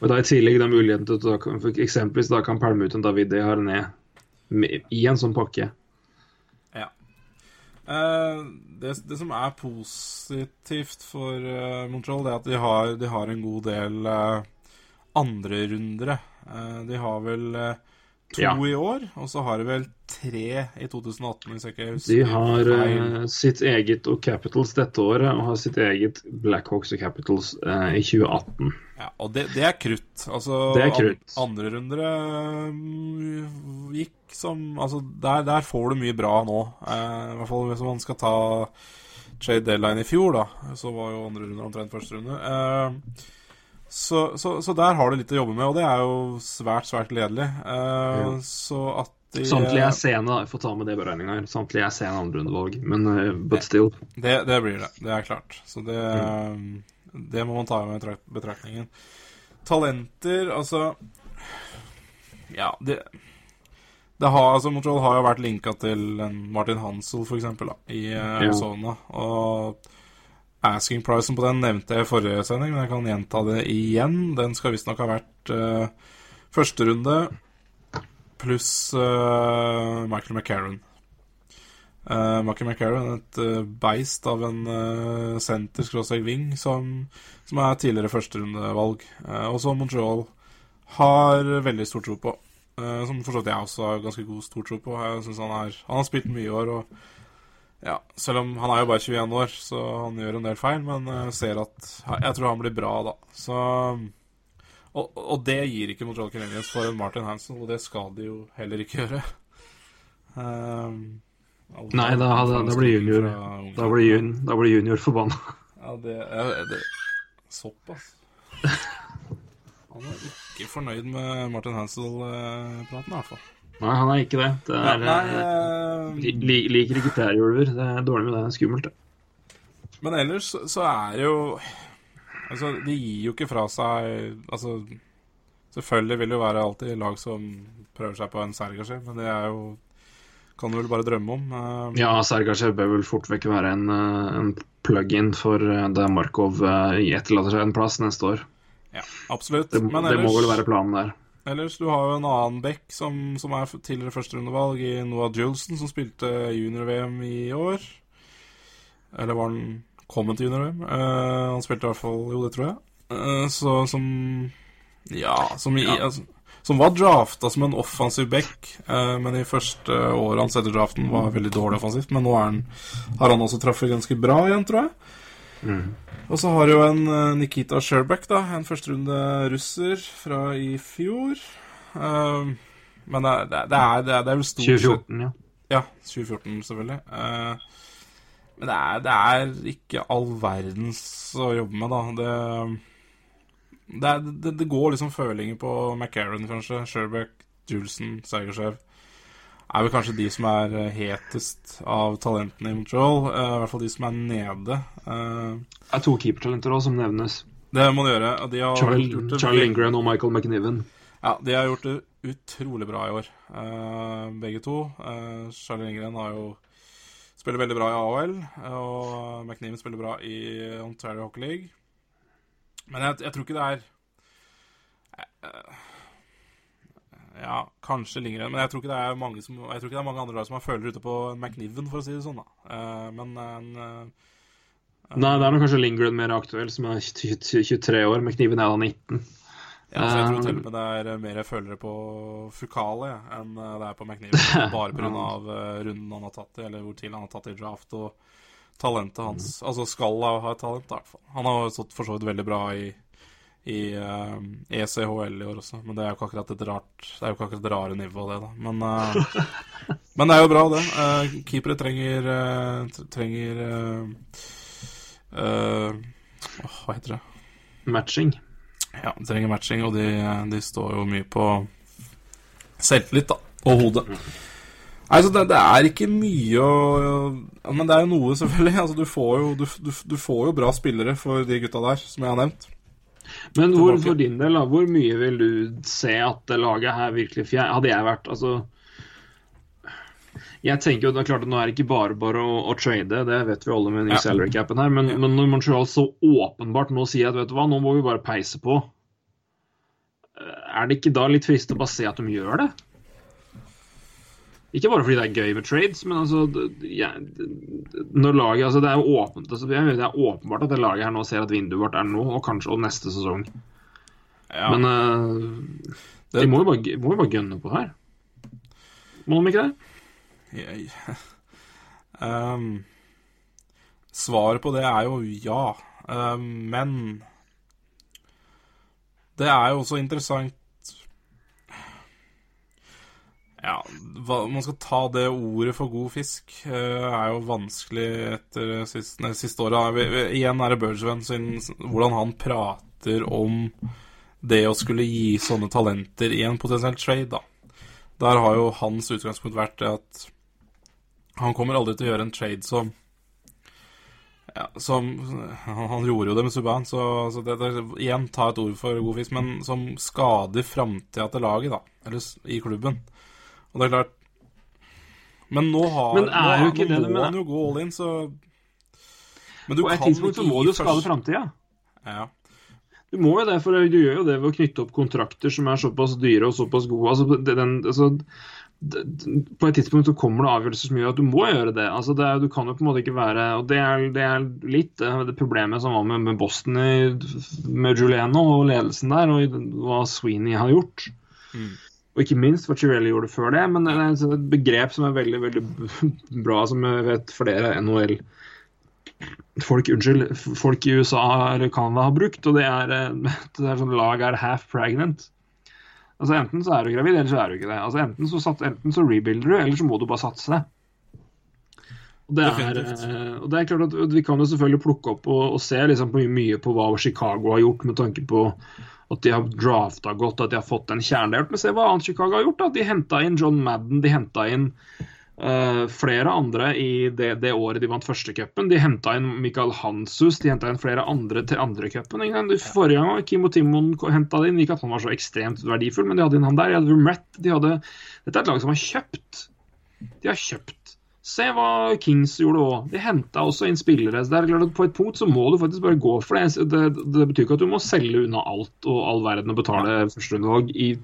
[SPEAKER 2] og da I tillegg da muligheten til at da kan, eksempelvis da kan pælme ut en David De Harné i en sånn pakke.
[SPEAKER 3] Eh, det, det som er positivt for eh, Montreal, det er at de har, de har en god del uh, andrerundere. Uh, de har vel eh, to
[SPEAKER 2] Ja.
[SPEAKER 3] i år, og så har de vel tre i 2018, hvis jeg ikke
[SPEAKER 2] De har eh, sitt eget og Capitals dette året, og har sitt eget Blackhawks og Capitals uh, i 2018.
[SPEAKER 3] Ja, og det, det er krutt. Altså,
[SPEAKER 2] Det er krutt.
[SPEAKER 3] An, andrerundere mm, gikk som Altså, der, der får du mye bra nå. Uh, I hvert fall hvis man skal ta trade deadline i fjor, da. Så var jo andre runde omtrent første runde. Eh, så, så, så der har du litt å jobbe med, og det er jo svært, svært gledelig. Eh,
[SPEAKER 2] Ja.
[SPEAKER 3] Så at de
[SPEAKER 2] Samtlige er sene, da. Jeg får ta med det i beregninga her. Samtlige er sene andrerundevalg, men uh, but still.
[SPEAKER 3] Det, det blir det. Det er klart. Så det,
[SPEAKER 2] Mm.
[SPEAKER 3] det må man ta med i betraktningen. Talenter, altså Ja, det det har, altså Montreal har jo vært linka til en Martin Hansel, da, i Arizona. Ja. Og asking pricen på den nevnte jeg i forrige sending, men jeg kan gjenta det igjen. Den skal visstnok ha vært uh, første runde pluss uh, Michael McCarron. Uh, Michael McCarron, et uh, beist av en uh, senter skråstrek wing som, som er tidligere førsterundevalg, uh, og som Montreal har veldig stor tro på. Som for jeg også har ganske god stor tro på. Jeg synes han, er, han har spilt mye i år, og ja, selv om han er jo bare 21 år, så han gjør en del feil, men jeg ser at Jeg tror han blir bra, da. Så og, og det gir ikke Montreal Canadiens for en Martin Hansen, og det skal de jo heller ikke gjøre. Um,
[SPEAKER 2] Nei, da, da, da blir junior. Da blir, jun, da blir junior forbanna.
[SPEAKER 3] Ja, det, ja, det Såpass. (laughs) Han er ikke fornøyd med Martin Hansel-praten, i hvert fall.
[SPEAKER 2] Nei, han er ikke det. Det
[SPEAKER 3] Ja,
[SPEAKER 2] er,
[SPEAKER 3] nei,
[SPEAKER 2] eh,
[SPEAKER 3] eh,
[SPEAKER 2] li- li- liker ikke prærieulver. Det er dårlig med det. Det er skummelt, det.
[SPEAKER 3] Men ellers så- er det jo Altså, de gir jo ikke fra seg Altså, selvfølgelig vil det jo være alltid lag som prøver seg på en Sergasjev, men det er jo Kan du vel bare drømme om. Uh,
[SPEAKER 2] Ja, Sergasjev bør vel fort vekk være en, en plug-in for det Markov uh, etterlater seg en plass neste år.
[SPEAKER 3] Ja, absolutt.
[SPEAKER 2] Det,
[SPEAKER 3] Men
[SPEAKER 2] det må vel være planen der.
[SPEAKER 3] Ellers du har jo en annen back som, som er tidligere førsterundevalg i Noah Julesen, som spilte junior-VM i år. Eller var han kommet til junior-VM? Uh, han spilte i hvert fall Jo, det tror jeg. Uh, så som Ja, som i altså, Som var drafta som en offensiv back, eh, men i første året hans etter draften var veldig dårlig offensivt. Men nå er han, har han også truffet ganske bra igjen, tror jeg. Og så har du jo en eh, Nikita Sherback, da. En førsterunde russer fra i fjor. Um, men det det, det, er, det er vel stort
[SPEAKER 2] 2014, ja.
[SPEAKER 3] Ja, 2014 selvfølgelig. Uh, men det er, det er ikke all verdens å jobbe med, da. Det, går liksom følinger på McCarran, kanskje. Sherback, Julesen, Seigershev. Er vel kanskje de som er eh, hetest av talentene i Montreal. eh, I hvert fall de som er nede. Eh,
[SPEAKER 2] Det er to keepertalenter òg som nevnes.
[SPEAKER 3] det må de gjøre. De har
[SPEAKER 2] Charlie, Charlie Ingren og Michael McNiven.
[SPEAKER 3] Ja, de har gjort det utrolig bra i år, begge to. Charlie Ingren har jo spiller veldig bra i AHL. Og McNiven spiller bra i Ontario Hockey League. Men jeg, jeg tror ikke det er Ja, kanskje Lindgren, men jeg tror som Jeg tror ikke det er mange andre lag som har følere ute på McNiven, for å si det sånn, da. Eh, men en eh,
[SPEAKER 2] Nei, det er nok kanskje Lindgren mer aktuell, som er 23 år. McNiven er da 19.
[SPEAKER 3] ja, så jeg tror
[SPEAKER 2] Eh,
[SPEAKER 3] til og med det er mer følgere på Fukale ja, enn eh, det er på McNiven. Bare pga. (laughs) runden han har tatt i, eller hvor tidlig han har tatt i draft, og talentet hans. Altså skal ha ha et talent, i hvert fall. Han har stått for så vidt veldig bra i i uh, ECHL i år også, men det er jo ikke akkurat et rart Det er jo ikke akkurat et rare nivå, det, da. Men, uh, men det er jo bra, det. Uh, keepere trenger eh, trenger eh, eh, Hva heter det?
[SPEAKER 2] Matching.
[SPEAKER 3] Ja, de trenger matching, og de, de står jo mye på selvtillit, da. Og hodet. Nei, så det, det er ikke mye å Men det er jo noe, selvfølgelig. Altså, du, får jo, du, du, du får jo bra spillere for de gutta der, som jeg har nevnt.
[SPEAKER 2] Men hvor, for din del, da, hvor mye vil du se at det laget her virkelig fjer... Hadde jeg vært Altså Jeg tenker jo, det er klart at Nå er det ikke bare bare å, å trade, det vet vi alle med new
[SPEAKER 3] Ja.
[SPEAKER 2] salary capen her, men, men når Montreal så åpenbart nå sier at vet du hva, nå må vi bare peise på, eh, er det ikke da litt fristende å bare se at de gjør det? Ikke bare fordi det er gøy med trades, men altså ja, Når laget Altså, det er åpent altså, Det er åpenbart at det laget her nå ser at vinduet vårt er nå, og kanskje og neste sesong.
[SPEAKER 3] Ja,
[SPEAKER 2] Men uh,
[SPEAKER 3] Det-
[SPEAKER 2] de må jo bare, må jo bare gønne på her. Må de ikke det?
[SPEAKER 3] jeg, Um, Svaret på det er jo ja. Um, men det er jo også interessant Ja, hva, man skal ta det ordet for god fisk, Uh, er jo vanskelig etter siste, nei, siste året. Igjen er det Bergevin sin Hvordan han prater om det å skulle gi sånne talenter i en potensiell trade, da. Der har jo hans utgangspunkt vært at han kommer aldri til å gjøre en trade som ja, som han gjorde jo det med Subhaan, så, så det, det, igjen, ta et ord for god fisk, men som skader framtida til laget, da. Eller i klubben. Og det er klart Men nå har
[SPEAKER 2] Men er
[SPEAKER 3] nå,
[SPEAKER 2] jo ikke
[SPEAKER 3] nå
[SPEAKER 2] det
[SPEAKER 3] må han jo gå all in, så Men du
[SPEAKER 2] På et tidspunkt så må du skade framtida.
[SPEAKER 3] Ja.
[SPEAKER 2] Du må jo det, for du gjør jo det ved å knytte opp kontrakter som er såpass dyre og såpass gode. Altså, den, altså, på et tidspunkt så kommer det avgjørelser som gjør at du må gjøre det. Altså, det er, du kan jo på en måte ikke være Og det er, det er litt det, det problemet som var med, med Boston i, med Juliano og ledelsen der, og hva Sweeney har gjort. Og ikke minst hva Chirelli gjorde før det. Men det er et begrep som er veldig veldig (laughs) bra, som jeg vet flere NHL folk, unnskyld, folk i USA eller Canada har brukt, og det er, eh, (laughs) det er sånn lag er half pregnant. Altså Enten så er du gravid, eller så er du ikke det. Altså Enten så, sat, enten så rebuilder du, eller så må du bare satse. Og det, er, eh, og det er klart at Vi kan jo selvfølgelig plukke opp og, og se liksom på mye på hva Chicago har gjort, med tanke på at de har drafta godt, at de har fått en kjerne. Men se hva annet Chicago har gjort. da. De henta inn John Madden, de henta inn uh, flere andre i det, det året de vant første cupen. De henta inn Michael Hansus, de henta inn flere andre til andre cupen. Forrige gang Kimo Kim og Timon henta inn. Ikke at han var så ekstremt verdifull, men de hadde inn han der. De hadde Vermette, de hadde Dette er et lag som har kjøpt. De har kjøpt. Se hva Kings gjorde òg. De henta også inn spillere. Så det er klart at På et punkt så må du faktisk bare gå for det. Det, det betyr ikke at du må selge unna alt og all verden og betale førsterundevalg i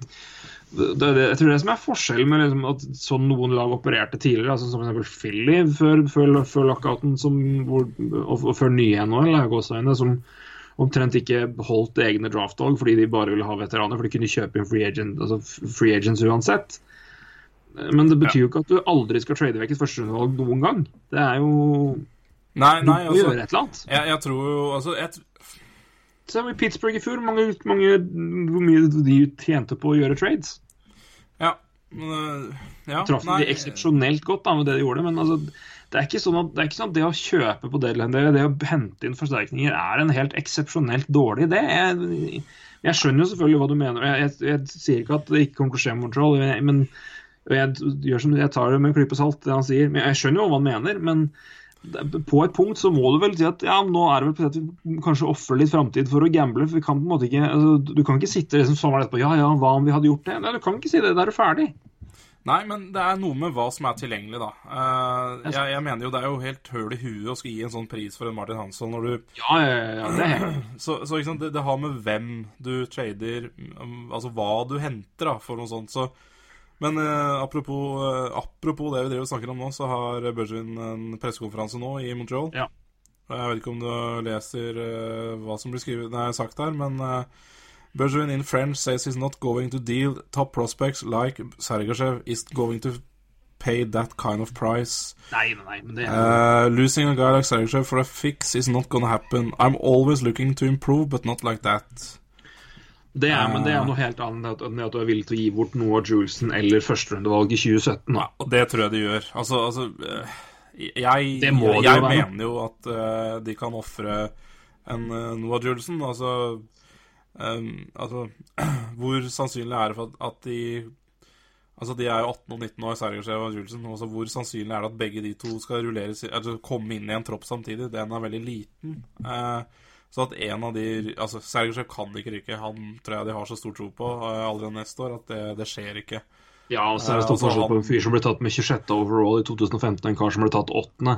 [SPEAKER 2] det, det, jeg tror det som er forskjellen med liksom at sånn noen lag opererte tidligere, altså som f.eks. Philly før, før, før lockouten som, hvor, og, og før nye NHL, som omtrent ikke holdt egne draftvalg fordi de bare ville ha veteraner, for de kunne kjøpe inn free, agent, altså free agents uansett. Men det betyr jo ikke at du aldri skal trade vekk et førsterundevalg noen gang. Det er jo
[SPEAKER 3] Nei,
[SPEAKER 2] Du
[SPEAKER 3] nei,
[SPEAKER 2] må
[SPEAKER 3] altså
[SPEAKER 2] gjøre et eller annet.
[SPEAKER 3] Jeg, jeg tror jo Altså, jeg,
[SPEAKER 2] Se i Pittsburgh i fjor, mange, mange, hvor mye de tjente på å gjøre trades.
[SPEAKER 3] Ja. Men, øh, ja
[SPEAKER 2] traff de eksepsjonelt godt da, med det de gjorde. Men altså, det er ikke sånn at det, er ikke sånn at det å kjøpe på deadline day, det å hente inn forsterkninger, er en helt eksepsjonelt dårlig idé. Jeg, jeg skjønner jo selvfølgelig hva du mener. Jeg, sier ikke at det ikke kommer til å skje med Montreal, men jeg, som, jeg tar det med en klype salt, det han sier. Men jeg skjønner jo hva han mener. men på et punkt så må du vel si at ja, nå er det vel på at vi kanskje ofrer litt framtid for å gamble. for vi kan på en måte ikke, altså, Du kan ikke sitte liksom sånn etterpå ja ja, hva om vi hadde gjort det? Nei, Du kan ikke si det. Da er du ferdig.
[SPEAKER 3] Nei, men det er noe med hva som er tilgjengelig, da. Eh, jeg, jeg mener jo det er jo helt høl i huet å skulle gi en sånn pris for en Martin Hansson når du
[SPEAKER 2] Ja, ja, ja, det er (clears throat)
[SPEAKER 3] Så, så sant, det, det har med hvem du trader um, Altså hva du henter, da, for noe sånt. Så Men eh, apropos, eh, apropos det vi driver og snakker om nå, så har Bergevin en pressekonferanse nå i Montreal.
[SPEAKER 2] Ja.
[SPEAKER 3] Jeg vet ikke om du leser eh, hva som blir skrivet, nei, sagt der, men uh, Bergevin in French says he's not going to deal top prospects like Sergachev is going to pay that kind of price.
[SPEAKER 2] Nei, nei, men det er
[SPEAKER 3] Uh, losing a guy like Sergachev for a fix is not gonna happen. I'm always looking to improve, but not like that.
[SPEAKER 2] Det er, men det er noe helt annet enn at du er villig til å gi bort Noah Julesen eller førsterundevalg i 2017. Da.
[SPEAKER 3] Og det tror jeg de gjør. Altså, altså eh, Jeg, jeg,
[SPEAKER 2] jo
[SPEAKER 3] mener jo at uh, de kan ofre en uh, Noah Julesen. Altså, um, altså (clears throat) Hvor sannsynlig er det for at, at de Altså De er jo 18 og 19 år, Sergejev og Julesen. Altså, hvor sannsynlig er det at begge de to skal rulleres altså, komme inn i en tropp samtidig? Den er veldig liten. Eh, så at en av de Altså, Sergachev kan ikke ryke. Han tror jeg de har så stor tro på uh, allerede neste år at det, det skjer ikke.
[SPEAKER 2] Ja, og så er det
[SPEAKER 3] Eh,
[SPEAKER 2] stor forskjell på en fyr som ble tatt med 26. overall i 2015, og en kar som ble tatt 8.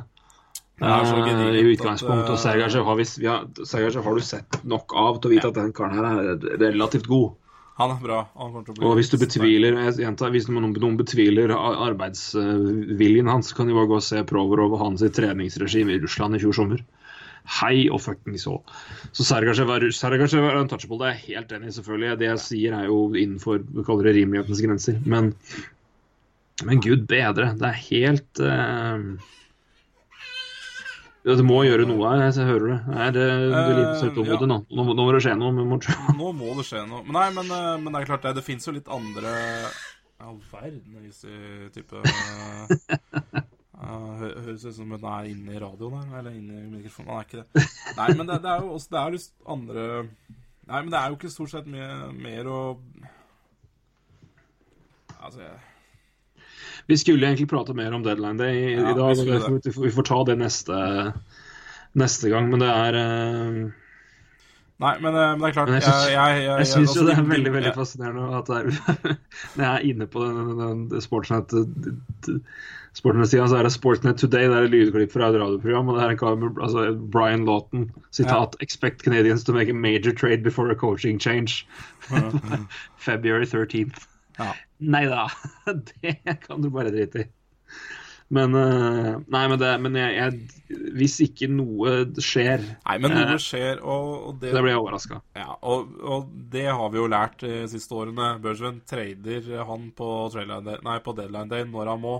[SPEAKER 3] Det er så
[SPEAKER 2] Eh,
[SPEAKER 3] gedigent
[SPEAKER 2] I utgangspunktet. Og
[SPEAKER 3] eh,
[SPEAKER 2] Sergachev har, vi, ja, har du sett nok av til å vite at den karen her er relativt god.
[SPEAKER 3] Han er bra. Han kommer til å bli
[SPEAKER 2] Og hvis du betviler gjentar, hvis noen, noen betviler arbeidsviljen hans, kan de bare gå og se Provorov og hans treningsregime i Russland i fjor sommer. Hei og fuckings så. Så Sergachev er, Sergachev er untouchable. Det er jeg helt enig i, selvfølgelig. Det jeg sier, er jo innenfor kaller det rimelighetens grenser. Men, men gud bedre. Det er helt uh... Det må gjøre noe her, jeg hører det. Er det, du litt
[SPEAKER 3] Eh,
[SPEAKER 2] nå. nå. Nå må det skje noe Må
[SPEAKER 3] Nå må det skje noe. Men nei, men, eh, men det er klart det. Det fins jo litt andre All verden disse type hø Høres ut som hun er inne i radioen her, eller inne i mikrofonen. Han er ikke det. Nei, men det, det er jo også Det er jo andre Nei, men det er jo ikke stort sett mye mer å Altså jeg
[SPEAKER 2] Vi skulle egentlig prate mer om deadline day i,
[SPEAKER 3] Ja,
[SPEAKER 2] i dag.
[SPEAKER 3] vi
[SPEAKER 2] Vi, får, vi får ta det neste, neste gang, men det er eh,
[SPEAKER 3] Nei, men, eh, men det er klart
[SPEAKER 2] jeg
[SPEAKER 3] jeg, jeg, jeg,
[SPEAKER 2] Jeg syns
[SPEAKER 3] altså,
[SPEAKER 2] jo det er veldig veldig
[SPEAKER 3] ja.
[SPEAKER 2] fascinerende at det er (laughs) Når jeg er inne på den, den, den Sportsnet Sportsnet-sida, så er det Sportsnet Today. Det er et lydklipp fra et radioprogram. Og det er en kar med altså, Brian Lawton. Sitat 'Expect Canadians to make a major trade before a coaching change'. (laughs) February 13th.
[SPEAKER 3] Ja.
[SPEAKER 2] Nei da, (laughs) det kan du bare drite i. Men eh, Nei, men, det, men jeg, jeg, hvis ikke noe skjer,
[SPEAKER 3] Nei, men noe
[SPEAKER 2] Eh,
[SPEAKER 3] skjer, og, og det
[SPEAKER 2] så blir jeg overraska.
[SPEAKER 3] Ja, og, og det har vi jo lært de siste årene. Børsven trader han på, day, nei, på deadline day når han må.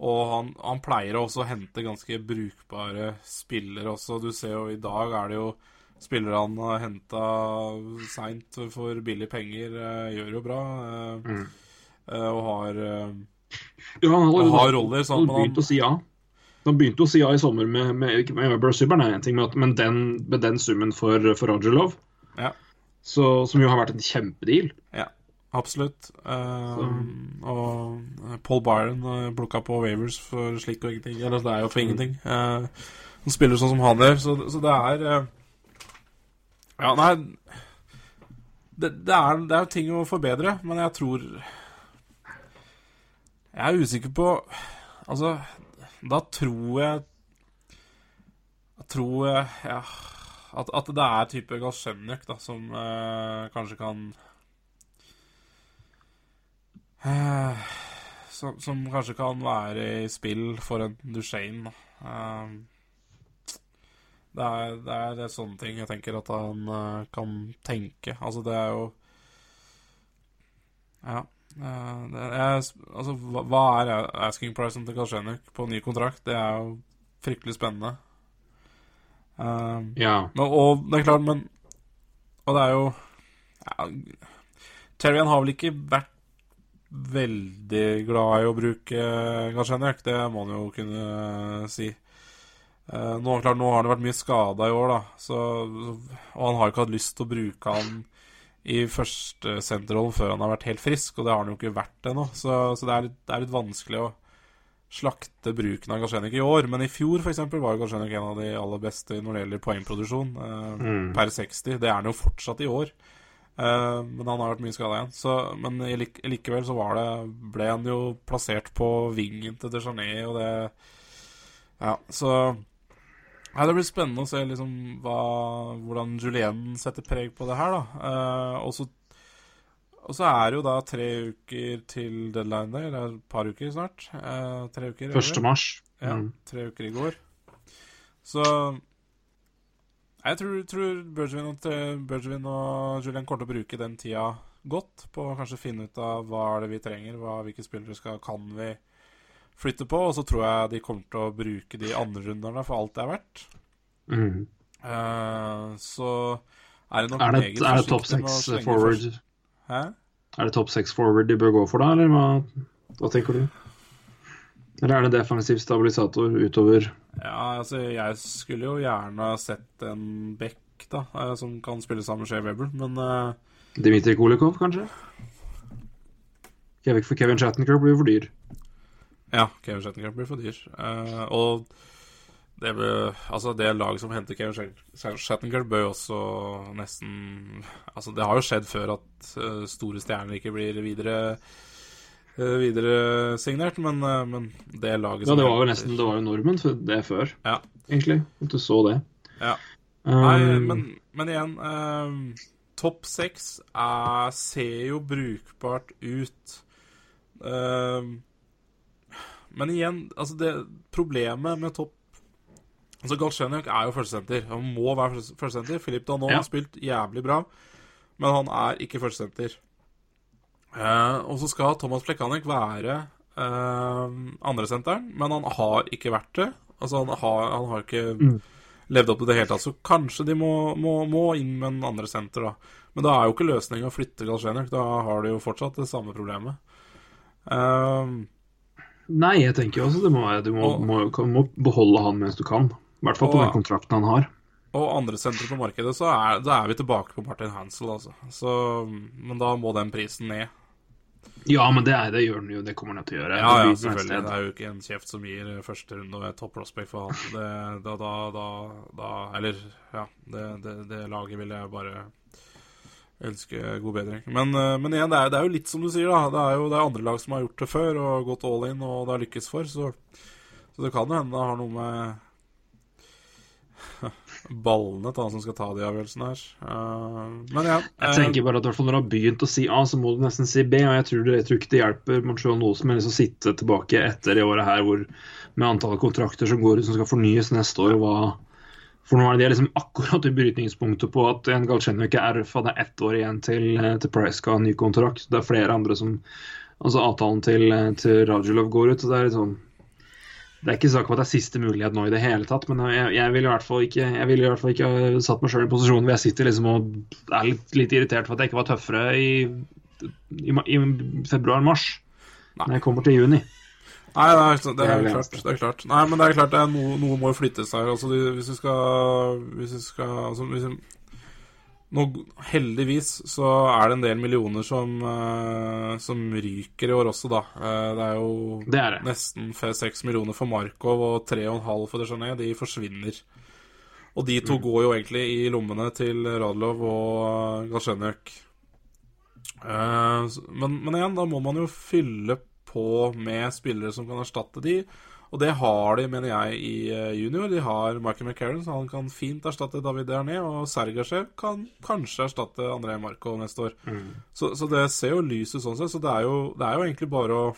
[SPEAKER 3] Og han, han pleier også å hente ganske brukbare spillere også. Du ser jo i dag er det jo spillere han har henta seint for billige penger, eh, gjør jo bra. eh, eh, og har eh,
[SPEAKER 2] Ja, han
[SPEAKER 3] Og
[SPEAKER 2] har,
[SPEAKER 3] roller,
[SPEAKER 2] han
[SPEAKER 3] han-
[SPEAKER 2] å si ja. Han begynte å si ja i sommer med, med, med Subban, er en ting, men, den, med den summen for, for Rogerlov,
[SPEAKER 3] Ja.
[SPEAKER 2] så, som jo har vært en kjempedeal.
[SPEAKER 3] Ja, absolutt. Eh, og Paul Byron uh, plukka på Wavers for slik og ingenting. Eller det er jo for ingenting. Uh, han spiller sånn som han gjør, så, så det er uh, Ja, nei det, det, er, det er ting å forbedre, men jeg tror Jeg er usikker på Altså, da tror jeg Jeg tror jeg ja, at, at det er type Galsjenjuk da, som eh, kanskje kan Eh, som, som kanskje kan være i spill for en Duchene. Eh, det, er, det er sånne ting jeg tenker at han eh, kan tenke. Altså, det er jo Ja. Eh, det altså, hva, hva er asking pricen til Galsjenjuk på ny kontrakt? Det er jo fryktelig spennende. Uh,
[SPEAKER 2] Ja.
[SPEAKER 3] og, og det er klart, men Og det er jo ja, Terrian har vel ikke vært veldig glad i å bruke Galsjenjak, det må han jo kunne si. Uh, nå, klart, nå har han vært mye skada i år, da, så, og han har ikke hatt lyst til å bruke han i første senterrollen før han har vært helt frisk, og det har han jo ikke vært ennå. Så, så det, er litt, det er litt vanskelig å slakte bruken av Galsjenjak i år. Men i fjor eksempel, var Galsjenjak en av de aller beste når det gjelder poengproduksjon, eh, per 60. Det er han jo fortsatt i år. Eh, men han har vært mye skada igjen. Så, men lik, likevel så var det ble han jo plassert på vingen til Dejané, og det Ja, så ja, Det blir spennende å se liksom hva, hvordan Julien setter preg på det her, da. Eh, og så og så er det jo da tre uker til deadline day. Det er et par uker snart. Eh, tre uker.
[SPEAKER 2] 1. mars.
[SPEAKER 3] Ja,
[SPEAKER 2] Mm.
[SPEAKER 3] tre uker i går. Så jeg tror, tror Bergevin, og, Bergevin og Julian kommer til å bruke den tida godt på å kanskje finne ut av hva er det vi trenger, hva, hvilke spillere skal, kan vi flytte på. Og så tror jeg de kommer til å bruke de andre runderne for alt det er verdt.
[SPEAKER 2] Mm.
[SPEAKER 3] Uh, så er det nok
[SPEAKER 2] Er det,
[SPEAKER 3] meget
[SPEAKER 2] er det topp seks forward
[SPEAKER 3] først- Hæ?
[SPEAKER 2] Er det topp seks forward de bør gå for, da? Eller hva, hva tenker du? Eller er det defensiv stabilisator utover
[SPEAKER 3] Ja, altså, jeg skulle jo gjerne sett en back, da, eh, som kan spille sammen med Shea Weber, men uh...
[SPEAKER 2] Dmitrij Kolikov, kanskje? Kevin, Shattenkirk blir for dyr.
[SPEAKER 3] Ja, Kevin Shattenkirk blir for dyr. Uh, og det, bør, altså, det laget som henter Kevin Shat- bør jo også nesten Altså, det har jo skjedd før at eh, store stjerner ikke blir videre uh, videre signert, men, eh, men det laget
[SPEAKER 2] Ja,
[SPEAKER 3] som
[SPEAKER 2] det var jo nesten det var jo normen for det før,
[SPEAKER 3] Ja.
[SPEAKER 2] egentlig. At du så det.
[SPEAKER 3] Ja.
[SPEAKER 2] Um,
[SPEAKER 3] Nei, men, men igjen ehm, Topp seks er- ser jo brukbart ut. Ehm, men igjen, altså det problemet med topp Altså Galchenyuk er jo førstesenter. Han må være første- førstesenter. Filip Danon
[SPEAKER 2] Ja.
[SPEAKER 3] har spilt jævlig bra, men han er ikke førstesenter. Eh, og så skal Thomas Plekanek være eh, andresenteren, men han har ikke vært det. Altså Han har, han har ikke levd opp til det hele tatt. Så kanskje de må, må, må inn med en andre senter, da. Men da er jo ikke løsninga å flytte Galchenyuk. Da har de jo fortsatt det samme problemet. Ehm,
[SPEAKER 2] Nei, jeg tenker også det må, være- du må,
[SPEAKER 3] Og-
[SPEAKER 2] må, må beholde han mens du kan. I hvert fall på
[SPEAKER 3] Og-
[SPEAKER 2] den kontrakten han har.
[SPEAKER 3] og andre sentre på markedet, så er, da er vi tilbake på Martin Hansel, altså. Så, men da må den prisen ned.
[SPEAKER 2] Ja, men det, er, det gjør den jo. Det kommer den til å gjøre.
[SPEAKER 3] Ja, ja, selvfølgelig. Det er jo ikke en kjeft som gir eh, første runde og et topp prospect for han. Det, da, da, da Eller, ja. Det, det, det laget vil jeg bare ønske god bedring. Men, eh, men igjen, det er, det er jo litt som du sier, da. Det er jo det er andre lag som har gjort det før og gått all in, og det har lykkes for. Så, så det kan jo hende det har noe med (laughs) ballene til han som skal ta de avgjørelsene her. Eh, men ja.
[SPEAKER 2] Jeg
[SPEAKER 3] eh,
[SPEAKER 2] tenker bare at hvert fall når du har begynt å si A, så må du nesten si B. Og jeg tror, det, jeg tror ikke det hjelper Montreal noe som helst å sitte tilbake etter det året her hvor, med antallet kontrakter som går ut som skal fornyes neste år. og hva For nå er det liksom akkurat i brytningspunktet på at en Galchenyuk er RFA. Det er ett år igjen til, eh, til Price skal ha ny kontrakt. Det er flere andre som Altså avtalen til, eh, til Radulov går ut. så Det er litt sånn det er ikke snakk om at det er siste mulighet nå i det hele tatt, men jeg, jeg ville i hvert fall ikke jeg ville i hvert fall ikke ha satt meg sjøl i posisjonen posisjon hvor jeg sitter liksom og er litt, litt irritert for at jeg ikke var tøffere i, i, i februar-mars. Når jeg kommer til juni.
[SPEAKER 3] Nei, det er, det
[SPEAKER 2] Det er
[SPEAKER 3] er, klart, det er klart. Nei, men det er klart det er noe, noe må jo flyttes her. Altså, hvis du skal Hvis du skal altså, hvis du, nå, Heldigvis så er det en del millioner som, uh, som ryker i år også, da. Uh, det er jo
[SPEAKER 2] Det er det.
[SPEAKER 3] nesten seks millioner for Markov og tre og en halv for Dejané. De forsvinner. Og de to går jo egentlig i lommene til Radlov og. Eh, s- men, men igjen, da må man jo fylle på med spillere som kan erstatte de. Og det har de, mener jeg, i eh, junior. De har Michael McCarran, så han kan fint erstatte David Derné. Og Sergasjev kan kanskje erstatte André Markov neste år. Så, så det ser jo lyset sånn sett. Så det er jo, det er jo egentlig bare å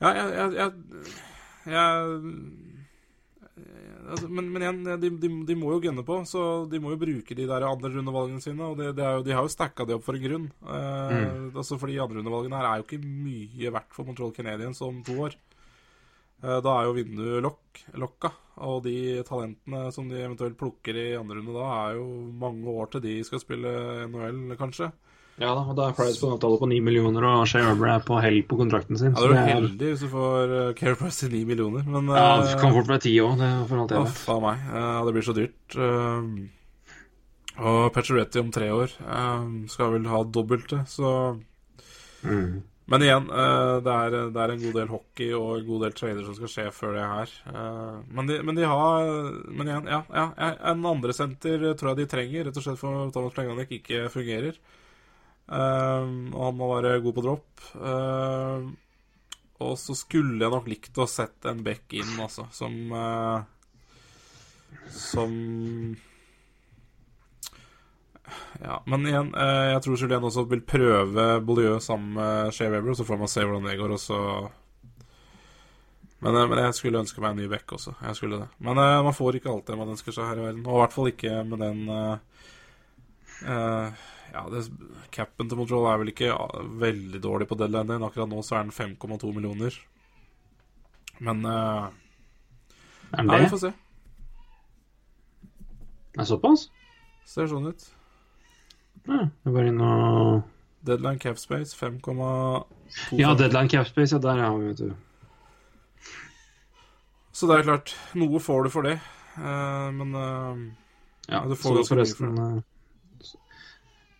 [SPEAKER 3] Ja, jeg, jeg, jeg, jeg altså, men, men igjen, de, de, de må jo gunne på, så de må jo bruke de der andrerundevalgene sine. Og det, det er jo, de har jo stacka det opp for en grunn. Eh, altså fordi andrerundevalgene her er jo ikke mye verdt for Montreal Canadiens om to år. Eh, da er jo vinduet lokk, lokka, og de talentene som de eventuelt plukker i andre runde da, er jo mange år til de skal spille NHL, kanskje.
[SPEAKER 2] Ja da, og da er Price på en avtale på 9 millioner, og Shay Weber er på hell på kontrakten sin.
[SPEAKER 3] Ja, Du er heldig hvis du får uh, Care Price til 9 millioner, men
[SPEAKER 2] ja,
[SPEAKER 3] eh,
[SPEAKER 2] det kan fort være 10 òg, for alt jeg vet.
[SPEAKER 3] Meg. Eh, det blir så dyrt. Eh, og Pacioretty om tre år eh, skal vel ha dobbelte, så
[SPEAKER 2] Mm.
[SPEAKER 3] Men igjen, det er, det er en god del hockey og en god del trader som skal skje før det her. Men de, men de har Men igjen, ja, ja, ja, en andre senter tror jeg de trenger, rett og slett for Thomas Plenganek ikke fungerer. Eh, Og han må være god på dropp. Eh, Og så skulle jeg nok likt å sett en back inn, altså, som uh, Som ja, men igjen, uh, jeg tror Julien også vil prøve Beaulieu sammen med Shea Weber, så får man se hvordan det går, og så men, uh, men jeg skulle ønske meg en ny back også. Jeg skulle det. Men man får ikke alt det man ønsker seg her i verden. Og i hvert fall ikke med den uh, Ja, det, capen til Montreal er vel ikke ja, veldig dårlig på deadline. Akkurat nå så er den 5,2 millioner. Men uh,
[SPEAKER 2] Er
[SPEAKER 3] ja,
[SPEAKER 2] det
[SPEAKER 3] vi får se.
[SPEAKER 2] Er det såpass?
[SPEAKER 3] Ser sånn ut.
[SPEAKER 2] Ja, jeg var inne og
[SPEAKER 3] Deadline cap space 5,2
[SPEAKER 2] Ja, deadline cap space, ja, der er vi, vet du.
[SPEAKER 3] Så det er klart, noe får du for det. uh, men uh,
[SPEAKER 2] Ja,
[SPEAKER 3] Ja, du får
[SPEAKER 2] så
[SPEAKER 3] mye
[SPEAKER 2] forresten eh,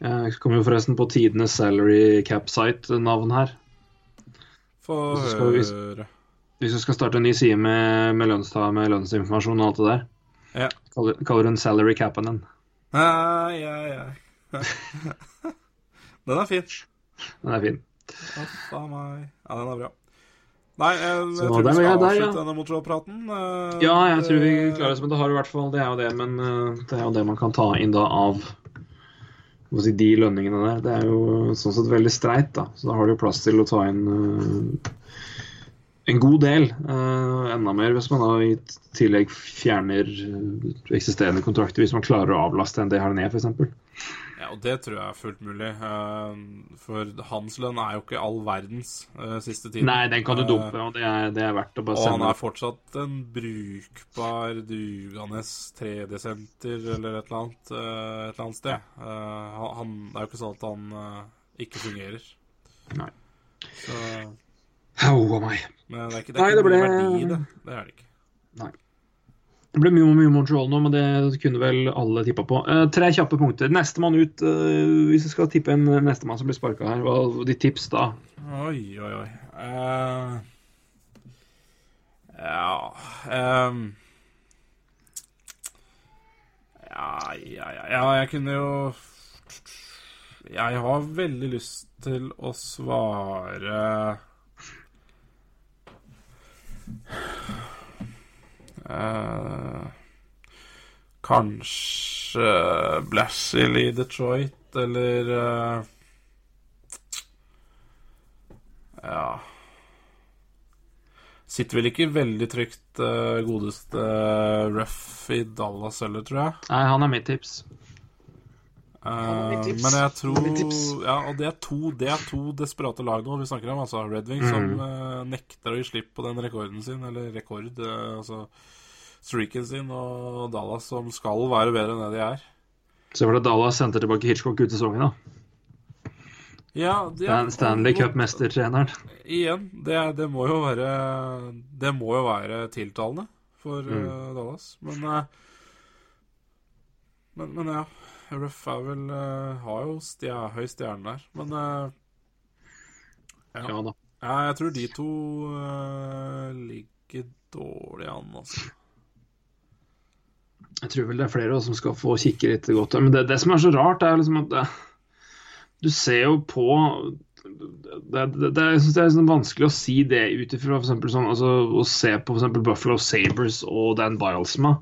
[SPEAKER 2] Jeg kom jo forresten på tidenes salary cap site-navn her.
[SPEAKER 3] få høre.
[SPEAKER 2] Hvis du skal starte en ny side med, med, lønnstall, med lønnsinformasjon og alt det der,
[SPEAKER 3] Ja.
[SPEAKER 2] kaller, kaller den salary capen din.
[SPEAKER 3] Nei, ja, ja. (laughs) Den er fin.
[SPEAKER 2] Den er fin.
[SPEAKER 3] Uff a meg. Ja, den er bra. Nei, jeg, jeg tror vi skal
[SPEAKER 2] jeg der,
[SPEAKER 3] avslutte
[SPEAKER 2] ja.
[SPEAKER 3] denne Montreal-praten. Eh,
[SPEAKER 2] Ja, jeg tror vi klarer oss med det. Har i hvert fall, det er jo det, men eh, det er jo det man kan ta inn da av si, de lønningene der. Det er jo sånn sett veldig streit, da. Så da har du jo plass til å ta inn uh, en god del. Uh, enda mer hvis man da i tillegg fjerner eh, eksisterende kontrakter, hvis man klarer å avlaste en DHNE f.eks.
[SPEAKER 3] Ja, og det tror jeg er fullt mulig. eh, For hans lønn er jo ikke all verdens eh, siste tiden.
[SPEAKER 2] Nei, den kan du
[SPEAKER 3] Eh,
[SPEAKER 2] dumpe, og det er, det er verdt å bare
[SPEAKER 3] Og han er fortsatt en brukbar, dugende 3D-senter eller et eller annet, et eller annet sted. Han, det er jo ikke sånn at han ikke fungerer.
[SPEAKER 2] Nei.
[SPEAKER 3] Så,
[SPEAKER 2] Au a meg.
[SPEAKER 3] men det er ikke, det er
[SPEAKER 2] Nei,
[SPEAKER 3] ikke
[SPEAKER 2] det ble-
[SPEAKER 3] verdi i det. Det er det ikke.
[SPEAKER 2] Det ble mye, mye Montreal nå, men det kunne vel alle tippa på. Eh, tre kjappe punkter. Nestemann ut, eh, hvis du skal tippe en nestemann som blir sparka her, hva er ditt tips da?
[SPEAKER 3] Oi, oi, oi. Uh, ja um, ja, ja, ja, ja, jeg kunne jo Jeg har veldig lyst til å svare (sighs) (sighs) (sighs) Eh, kanskje Blashill i Detroit, eller eh, Ja Sitter vel ikke veldig trygt uh, godeste Ruff i Dallas heller, tror jeg.
[SPEAKER 2] Nei, han er mitt tips.
[SPEAKER 3] Eh,
[SPEAKER 2] tips.
[SPEAKER 3] men jeg tror
[SPEAKER 2] er.
[SPEAKER 3] Ja, og det er to, det er to desperate lag nå vi snakker om. Altså Red Wings som
[SPEAKER 2] Mm.
[SPEAKER 3] eh, nekter å gi slipp på den rekorden sin, eller rekord, uh, altså streaken sin, og Dallas som skal være bedre enn det de er.
[SPEAKER 2] Så var det Dallas sendte tilbake Hitchcock ut sesongen, da.
[SPEAKER 3] Ja, det
[SPEAKER 2] Stan Stanley Cup-mestertreneren.
[SPEAKER 3] Igjen, det, det må jo være Det må jo være tiltalende for
[SPEAKER 2] Mm.
[SPEAKER 3] Dallas. Men, men Men ja. Ruff er vel uh, Har jo stjer, høy stjerne der. Men uh, ja.
[SPEAKER 2] Ja da.
[SPEAKER 3] ja, jeg tror de to uh, ligger dårlig an, altså.
[SPEAKER 2] Jeg tror vel det er flere også som skal få kikke litt godt. Men det, det som er så rart, er liksom at det, du ser jo på det, det, det, jeg synes det er liksom vanskelig å si det ut ifra sånn, altså, å se på eksempel Buffalo Sabres og Dan Bilesma.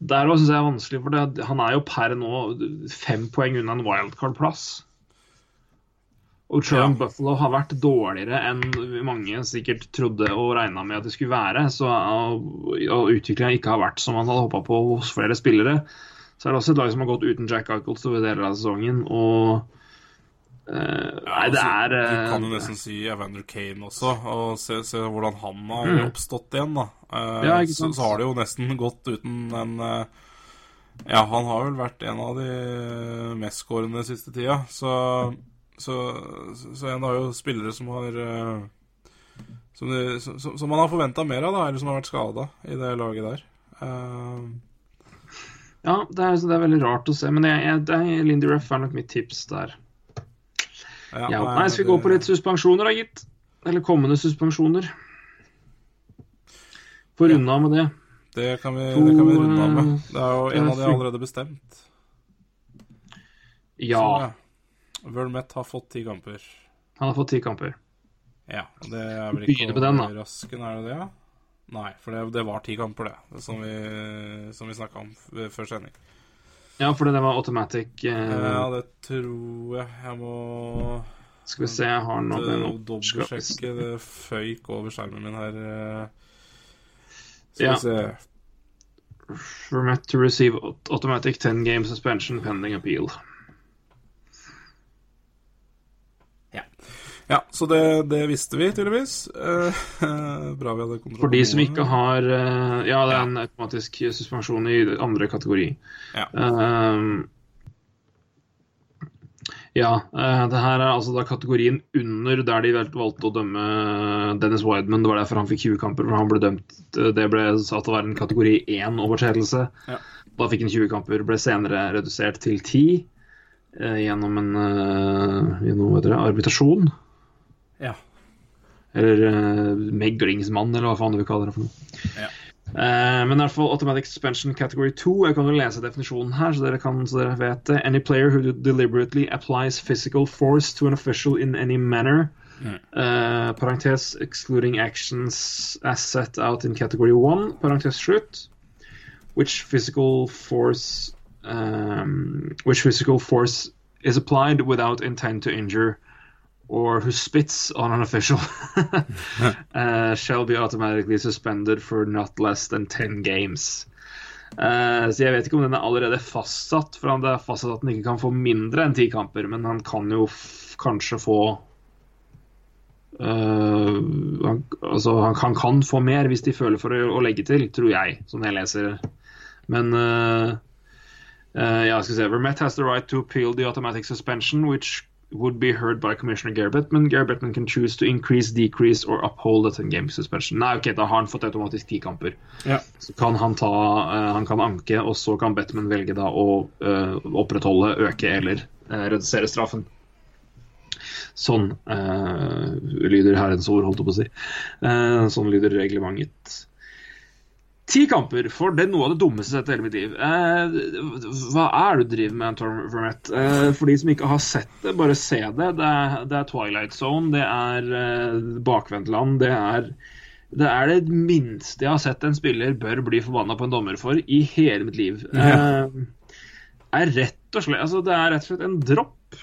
[SPEAKER 2] Der også synes jeg er vanskelig, for det, han er jo per nå fem poeng unna en wildcard-plass. Og Trump
[SPEAKER 3] Ja.
[SPEAKER 2] Buffalo har vært dårligere enn mange sikkert trodde og regna med at det skulle være, så og utviklinga ikke har vært som man hadde håpa på hos flere spillere, så er det også et lag som har gått uten Jack Eichel store deler av sesongen. og eh, Nei, det
[SPEAKER 3] altså,
[SPEAKER 2] er
[SPEAKER 3] Du kan jo
[SPEAKER 2] eh,
[SPEAKER 3] nesten si Evander Kane også, og se, se hvordan han har
[SPEAKER 2] Mm.
[SPEAKER 3] oppstått igjen, da. Uh,
[SPEAKER 2] Ja,
[SPEAKER 3] så, så har det jo nesten gått uten en eh, Ja, han har vel vært en av de mestskårende siste tida, så så, så, så en har jo spillere som har eh, som, de, som, som man har forventa mer av, da, eller som har vært skada i det laget der. Eh,
[SPEAKER 2] Ja, det er, det er veldig rart å se, men jeg, jeg, Lindy Ruff er nok mitt tips der. Ja, nei, skal vi gå på litt suspensjoner, da, gitt? Eller kommende suspensjoner? Få runde av med det.
[SPEAKER 3] Det kan vi,
[SPEAKER 2] To,
[SPEAKER 3] det kan vi runde av med.
[SPEAKER 2] eh,
[SPEAKER 3] Det er jo en av de allerede bestemt.
[SPEAKER 2] Ja,
[SPEAKER 3] Så, Vermette har fått ti kamper.
[SPEAKER 2] han har fått ti kamper.
[SPEAKER 3] Ja, det er vel ikke overraskende, er det det? Nei, for det, det var ti kamper, det, som vi, som vi snakka om før sending.
[SPEAKER 2] Ja, for det var automatic. Eh,
[SPEAKER 3] Ja, det tror jeg. Jeg må
[SPEAKER 2] skal vi se, jeg har nå den
[SPEAKER 3] dobbeltsjekke. Det føyk over skjermen min her. eh. Skal
[SPEAKER 2] Ja.
[SPEAKER 3] vi se.
[SPEAKER 2] Vermette to receive automatic 10 game suspension pending appeal.
[SPEAKER 3] Ja, så det, det visste vi tydeligvis. Eh, (laughs) bra vi hadde kontroll
[SPEAKER 2] For de som ikke har eh, Ja, det er en automatisk suspensjon i andre kategori.
[SPEAKER 3] Ja.
[SPEAKER 2] Uh, ja, eh, det her er altså da kategorien under der de valgte å dømme Dennis Wideman. Det var derfor han fikk 20 kamper, for han ble dømt Det ble satt til å være en kategori 1-overtredelse.
[SPEAKER 3] Ja.
[SPEAKER 2] Da fikk han 20 kamper, ble senere redusert til 10 eh, gjennom en gjennom, vet dere, det, arbitrasjon.
[SPEAKER 3] Ja.
[SPEAKER 2] Eller uh, meglingsmann, eller hva faen du vil kalle det for noe.
[SPEAKER 3] Ja.
[SPEAKER 2] Uh, men i hvert fall Automatic Suspension Category 2. Jeg kan jo lese definisjonen her, så dere, kan, så dere vet det. Any player who deliberately applies physical force to an official in any manner. Uh, parentes excluding actions as set out in category 1. Parentes slutt. Which physical force um, Which physical force is applied without intent to injure or who spits on an official (laughs) uh, shall be automatically suspended for not less than 10 games. Uh, så jeg vet ikke om den er allerede fastsatt, for han- det er fastsatt at han ikke kan få mindre enn ti kamper, men han kan jo kanskje få uh, han, altså, han, han kan få mer hvis de føler for å, å legge til, tror jeg, som jeg leser. Men eh, eh, ja, skal se. Vermette has the right to appeal the automatic suspension, which would be heard by Commissioner Gary Bettman. Gary Bettman can choose to increase, decrease or uphold a 10 game suspension. Nei, ok, da har han fått automatisk ti kamper.
[SPEAKER 3] Ja.
[SPEAKER 2] Så kan han ta uh, Han kan anke, og så kan Bettman velge da å uh, opprettholde, øke eller uh, redusere straffen. Sånn lyder Herrens ord, holdt jeg på å si. Sånn lyder reglementet. Ti kamper, for det er noe av det dummeste jeg har sett i hele mitt liv. Eh, hva er det du driver med, Anton Vermette? Eh, for de som ikke har sett det, bare se det. Det er, det er Twilight Zone, det er eh, bakvendtland, det er det er det minste jeg har sett en spiller bør bli forbanna på en dommer for i hele mitt liv. Eh, er rett og slett, altså Det er rett og slett en dropp.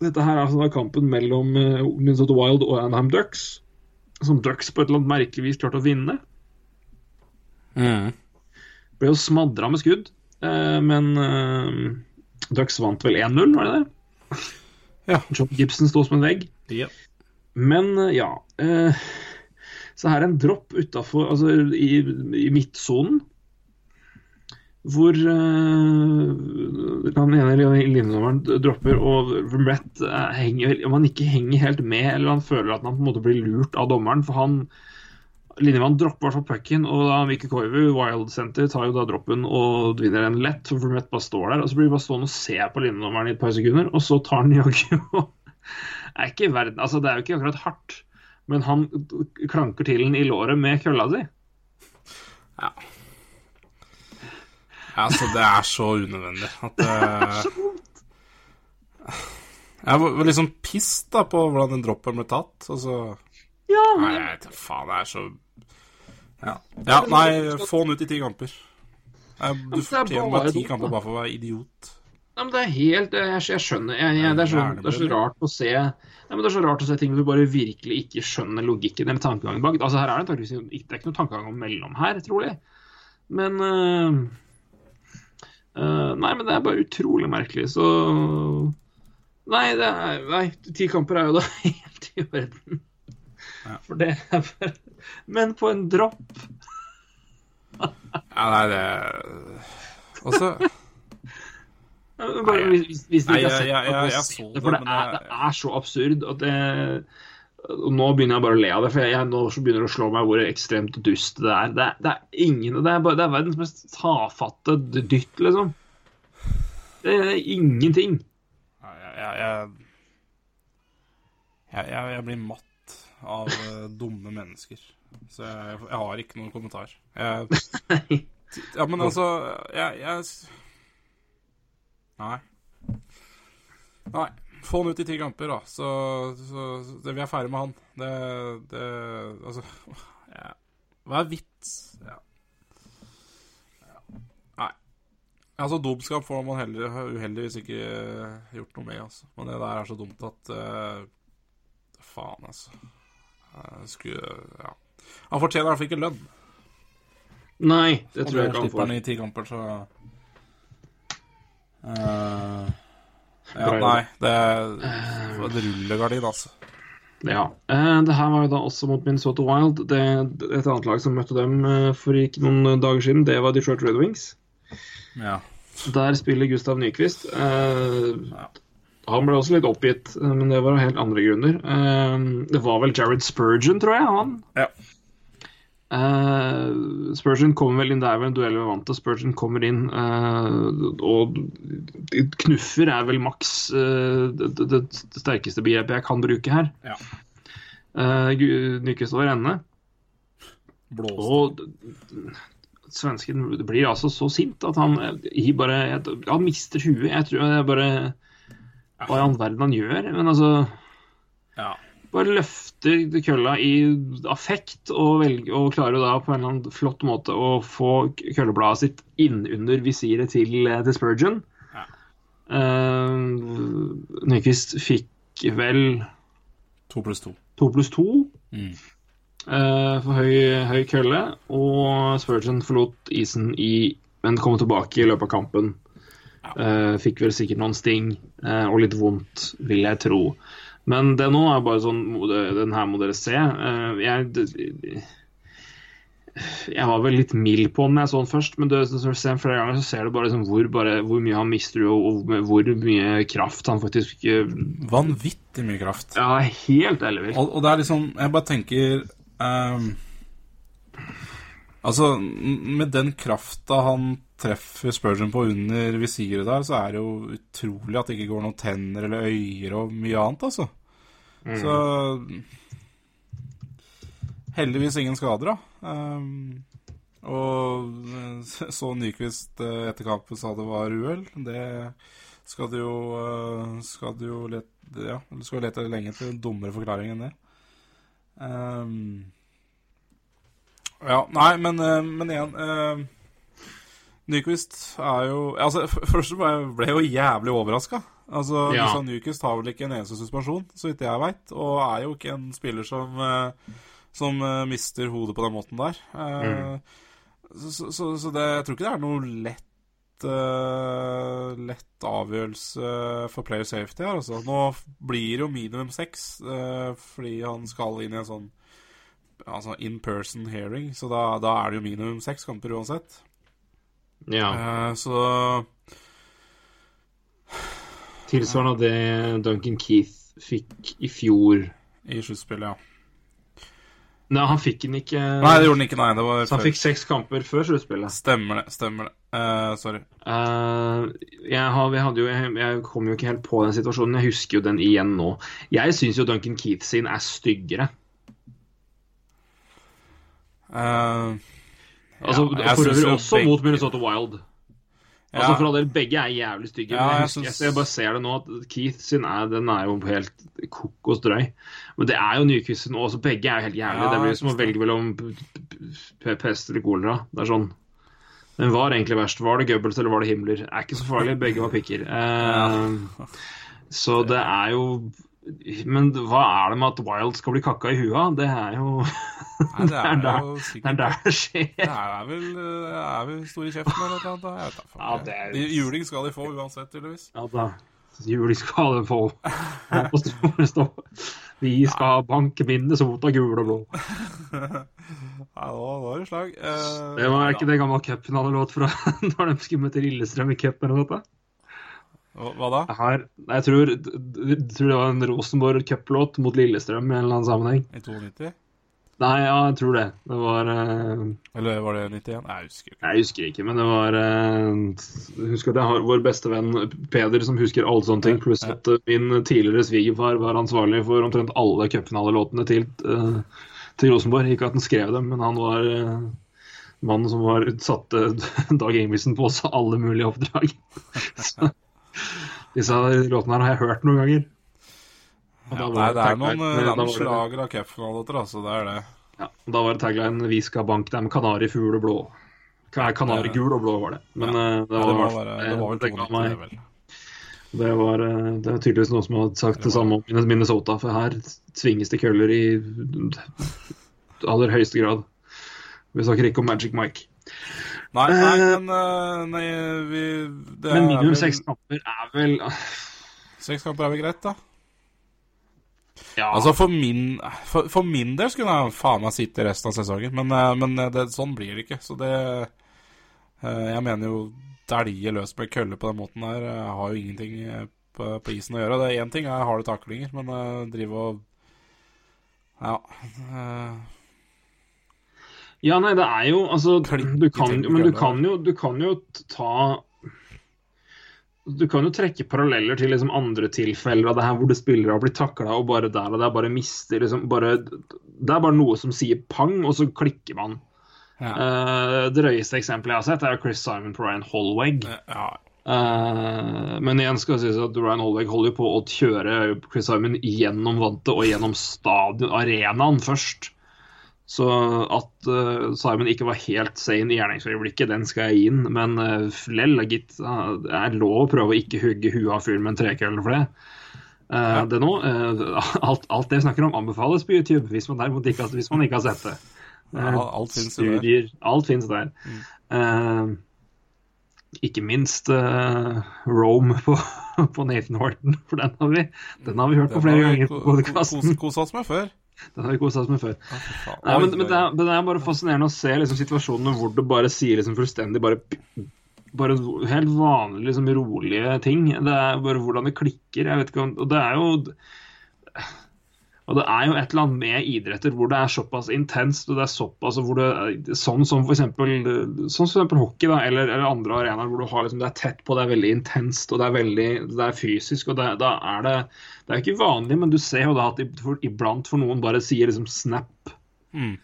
[SPEAKER 2] Dette her er altså kampen mellom eh, Minnesota Wild og Anaheim Ducks. Som Ducks på et eller annet merkelig vis klarte å vinne.
[SPEAKER 3] Mm.
[SPEAKER 2] Ble jo smadra med skudd, eh, men eh, Ducks vant vel 1-0, var det det?
[SPEAKER 3] Ja.
[SPEAKER 2] John Gibson sto som en vegg.
[SPEAKER 3] Yep.
[SPEAKER 2] Men eh, ja eh, Så her er en dropp utafor Altså i, i midtsonen. Hvor Han den ene linjedommeren dropper, og Vermette uh, henger Om han ikke henger helt med, eller han føler at han på en måte blir lurt av dommeren, for han Linjemann dropper i hvert fall pucken, og da Mikke Koivu, Wild Center, tar jo da droppen og vinner den lett. For Vermette bare står der, og så blir de bare stående og se på linjenummeren i et par sekunder, og så tar han jaggu (laughs) og er ikke i verden Altså, det er jo ikke akkurat hardt, men han klanker til den i låret med kølla si.
[SPEAKER 3] Altså, det er så unødvendig at (laughs) det Jeg var liksom piss da på hvordan den droppen ble tatt. Altså
[SPEAKER 2] Ja,
[SPEAKER 3] Nei, jeg vet da faen, det er så Ja, ja nei, få han ut i ti kamper. Du
[SPEAKER 2] er
[SPEAKER 3] fortjener
[SPEAKER 2] bare
[SPEAKER 3] ti kamper bare for å være idiot.
[SPEAKER 2] Nei, men det er helt Jeg, jeg skjønner. Jeg, jeg, det, er så, det er så rart å se Nei, men Det er så rart å se ting du bare virkelig ikke skjønner logikken eller tankegangen bak. Altså her er Det det er ikke noen tankegang mellom her, trolig. Men øh, øh, Nei, men det er bare utrolig merkelig, så Nei, det er, nei ti kamper er jo da (laughs) helt i orden. For det bare Men på en dropp
[SPEAKER 3] Ja, nei, det
[SPEAKER 2] Og så Bare, hvis, hvis de ikke har sett
[SPEAKER 3] jeg-
[SPEAKER 2] det,
[SPEAKER 3] jeg-
[SPEAKER 2] bare
[SPEAKER 3] jeg
[SPEAKER 2] det, for
[SPEAKER 3] det,
[SPEAKER 2] er, det er så absurd at det og Nå begynner jeg bare å le av det, for jeg, jeg nå begynner det å slå meg hvor ekstremt dust det er. Det det er ingen Det er, bare, det er verdens mest tafatte dytt, liksom. Det er ingenting.
[SPEAKER 3] jeg, jeg, jeg, jeg, jeg, jeg blir matt av eh, dumme mennesker. Så jeg, jeg har ikke noen kommentar. Jeg, (laughs) ja, men altså Jeg, jeg Nei. Nei. Få han ut i ti kamper, da. Så, så, så det, vi er ferdig med han. Det, det Altså ja. Hva er vits? Ja. Altså, dumskap får man heller uheldigvis ikke eh, gjort noe med, altså. Men det der er så dumt at uh, Faen, altså. Skulle Ja. Han fortjener i hvert fall ikke lønn.
[SPEAKER 2] Nei, det tror jeg ikke han
[SPEAKER 3] slipper han i ti kamper, så uh, Ja, nei, det er et rullegardin, altså.
[SPEAKER 2] Ja. Uh, det her var jo da også mot Minnesota Wild. Det, et annet lag som møtte dem eh, for ikke noen dager siden, det var Detroit Red Wings.
[SPEAKER 3] Ja.
[SPEAKER 2] Der spiller Gustav Nyquist. Uh,
[SPEAKER 3] Ja.
[SPEAKER 2] Han ble også litt oppgitt, eh, men det var av helt andre grunner. Eh, det var vel Jared Spurgeon, tror jeg, han.
[SPEAKER 3] Ja.
[SPEAKER 2] Uh, Spurgeon kommer vel inn der ved en duell vi vant til. Spurgeon kommer inn, uh, og knuffer er vel maks uh, det, det, det sterkeste begrepet jeg kan bruke her.
[SPEAKER 3] Ja.
[SPEAKER 2] Nyquist over ende. Og svensken blir altså så sint at han bare Han mister huet. Jeg tror er bare Hva i all verden han gjør? Men altså
[SPEAKER 3] Ja.
[SPEAKER 2] Bare løfter kølla i affekt og, velger, og klarer da på en eller annen flott måte å få køllebladet sitt innunder visiret til, til Spurgeon.
[SPEAKER 3] Ja.
[SPEAKER 2] Uh, Nyquist fikk vel
[SPEAKER 3] To pluss to.
[SPEAKER 2] to pluss to.
[SPEAKER 3] Mm.
[SPEAKER 2] eh, for høy, høy kølle, og Spurgeon forlot isen i Men kom tilbake i løpet av kampen. Eh, fikk vel sikkert noen sting uh, og litt vondt, vil jeg tro. Men det nå er bare sånn Den her må dere se. Uh, jeg jeg var vel litt mild på den jeg så den først, men det, du ser flere ganger, så ser du bare, liksom hvor, bare hvor mye han mister, og, og hvor mye kraft han faktisk eh,
[SPEAKER 3] Vanvittig mye kraft.
[SPEAKER 2] Ja, helt ellevilt.
[SPEAKER 3] Og, og det er liksom Jeg bare tenker ehm, Altså, med den krafta han treffer Spurgeon på under visiret der, så er det jo utrolig at det ikke går noen tenner eller øyer og mye annet, altså. Så Heldigvis ingen skader, da. Um, og så Nyquist eh, etter kampen sa det var uhell. Det skal du jo eh, Skal du jo lete Ja, du skal lete lenge etter en dummere forklaring enn det. Um, ja, nei, men, eh, men igjen eh, Nyquist er jo Altså, først ble jeg, ble jo jævlig overraska. Altså,
[SPEAKER 2] Ja.
[SPEAKER 3] Lisa Nyquist har vel ikke en eneste suspensjon, så vidt jeg veit, og er jo ikke en spiller som eh, som eh, mister hodet på den måten der. Mm. så, så, så, så det, jeg tror ikke det er noe lett uh, lett avgjørelse for player safety her. Altså. Nå blir det jo minimum seks, uh, fordi han skal inn i en sånn altså in person hearing, så da, da er det jo minimum seks kamper uansett.
[SPEAKER 2] Ja.
[SPEAKER 3] Eh, så
[SPEAKER 2] Tilsvarende av det Duncan Keith fikk i fjor.
[SPEAKER 3] i sluttspillet, ja.
[SPEAKER 2] Nei, han fikk den ikke
[SPEAKER 3] Nei, det gjorde han ikke, nei. Det var
[SPEAKER 2] Så han fikk seks kamper før sluttspillet.
[SPEAKER 3] Stemmer det. Stemmer det. Uh, sorry.
[SPEAKER 2] Uh, jeg, har, vi hadde jo, jeg, jeg kom jo ikke helt på den situasjonen. Jeg husker jo den igjen nå. Jeg syns jo Duncan Keith sin er styggere.
[SPEAKER 3] Eh,
[SPEAKER 2] Altså,
[SPEAKER 3] ja,
[SPEAKER 2] for øvrig også
[SPEAKER 3] begge-
[SPEAKER 2] mot Minnesota Wild. Altså
[SPEAKER 3] Ja.
[SPEAKER 2] for all del, Begge er jævlig stygge,
[SPEAKER 3] Ja,
[SPEAKER 2] men jeg,
[SPEAKER 3] synes-
[SPEAKER 2] jeg, jeg bare ser det nå at Keith sin er, den er jo helt kokos drøy. Men det er jo Nyquist sin også. Begge er jo helt jævlige.
[SPEAKER 3] Ja,
[SPEAKER 2] det blir som å velge mellom pest eller kolera. Det er sånn. Den var egentlig verst. Var det Goebbels eller var det Himmler? Er ikke så farlig. Begge var pikker. Eh, så det er jo Men hva er det med at Wild skal bli kakka i huet? Det er jo
[SPEAKER 3] Nei, det er (laughs)
[SPEAKER 2] der-
[SPEAKER 3] jo
[SPEAKER 2] Det er der det skjer.
[SPEAKER 3] Det er vel, eh, er vel stor i kjeften eller noe. Jeg vet da.
[SPEAKER 2] Ja, det er-
[SPEAKER 3] Juling skal de få uansett, tydeligvis.
[SPEAKER 2] Ja da. Juling skal de få. Vi skal ja. banke Vi skal mot av gul og blå. (laughs)
[SPEAKER 3] Nei, nå var det slag. Eh,
[SPEAKER 2] Det var ikke det gamle cupfinalelåt fra (laughs) når de skulle møte Lillestrøm i cupen eller noe?
[SPEAKER 3] Hva, hva da?
[SPEAKER 2] Jeg, jeg tror, jeg tror det var en Rosenborg cuplåt mot Lillestrøm i en eller annen sammenheng.
[SPEAKER 3] I 92?
[SPEAKER 2] Nei, ja, jeg tror det. Det var uh...
[SPEAKER 3] Eller var det 91? Nei, jeg husker ikke.
[SPEAKER 2] Jeg husker ikke, men det var uh... husk at jeg har vår beste venn Peder som husker alle sånne ting. Pluss at uh, min tidligere svigerfar var ansvarlig for omtrent alle cupfinalelåtene til, til Rosenborg. Ikke at han skrev dem, men han var mannen som var utsatte (laughs) Dag Ingebrigtsen på også alle mulige oppdrag. (laughs) Så, disse låtene her har jeg hørt noen ganger.
[SPEAKER 3] Ja, nei, det er noen, noen slager av cupfinalelåter, altså. Det er det.
[SPEAKER 2] Ja, da var det tagline 'Vi skal banke dem kanarifugl og blå'. Kanarigul og blå var det. Men ja, det, var,
[SPEAKER 3] det, var bare, det var vel
[SPEAKER 2] det ga
[SPEAKER 3] 290,
[SPEAKER 2] meg-
[SPEAKER 3] det, vel.
[SPEAKER 2] Det var, eh, det er tydeligvis noen som har sagt det samme om Minnesota, for her svinges det køller i aller høyeste grad. Vi snakker ikke om Magic Mike.
[SPEAKER 3] Nei, nei,
[SPEAKER 2] Eh,
[SPEAKER 3] men eh, nei, vi det
[SPEAKER 2] Men minimum seks kamper er vel
[SPEAKER 3] Seks kamper er vel greit, da?
[SPEAKER 2] Ja,
[SPEAKER 3] Altså, for min, for, for min del skulle jeg faen meg sitte resten av sesongen, men, eh, men det, sånn blir det ikke. Så det Jeg mener jo dælje løs med kølle på den måten der jeg har jo ingenting på, på isen å gjøre. Det er Én ting er harde taklinger, men drive og Ja. Eh,
[SPEAKER 2] ja, nei, det er jo Altså, du kan, men du kan jo, du kan jo ta du kan jo trekke paralleller til liksom andre tilfeller av det her hvor det spillere har blitt takla og bare der og der bare mister liksom bare, Det er bare noe som sier pang, og så klikker man.
[SPEAKER 3] ja.
[SPEAKER 2] Uh, det drøyeste eksempelet jeg har sett, er Chris Simon på Ryan Holweg.
[SPEAKER 3] ja.
[SPEAKER 2] Uh, men igjen skal det sies at Ryan Holweg holder jo på å kjøre Chris Simon gjennom vantet og gjennom stadion, arenaen først. Så at uh, Simon ikke var helt sane i gjerningsøyeblikket, den skal jeg inn. Men uh, lell, gitt. eh, det er lov å prøve å ikke hugge huet av fyren med en trekølle for det. Eh, det nå, eh, alt, alt det vi snakker om, anbefales på YouTube hvis man, der, ikke, hvis man ikke har sett det.
[SPEAKER 3] Ja,
[SPEAKER 2] Eh,
[SPEAKER 3] alt finnes Studier, der.
[SPEAKER 2] alt finnes der. Eh, ikke minst eh, Rome på, (laughs) på Nathan Horton, for den har vi, den har vi hørt på flere ganger på podkasten.
[SPEAKER 3] kos- oss med før. (laughs)
[SPEAKER 2] Den har vi kosa oss med før. Nei, men, men, det er, men det er bare fascinerende å se liksom, situasjonene hvor du bare sier liksom, fullstendig bare, bare helt vanlige, liksom, rolige ting. Det er bare hvordan det klikker. Jeg vet ikke om, og det er jo og det er jo et eller annet med idretter hvor det er såpass intenst og det er såpass hvor det, Sånn som eksempel, sånn for hockey da, eller, eller andre arenaer hvor du har liksom, det er tett på, det er veldig intenst og det er veldig det er fysisk. og det, Da er det Det er ikke vanlig, men du ser jo da at iblant for noen bare sier liksom 'snap'.
[SPEAKER 3] Mm.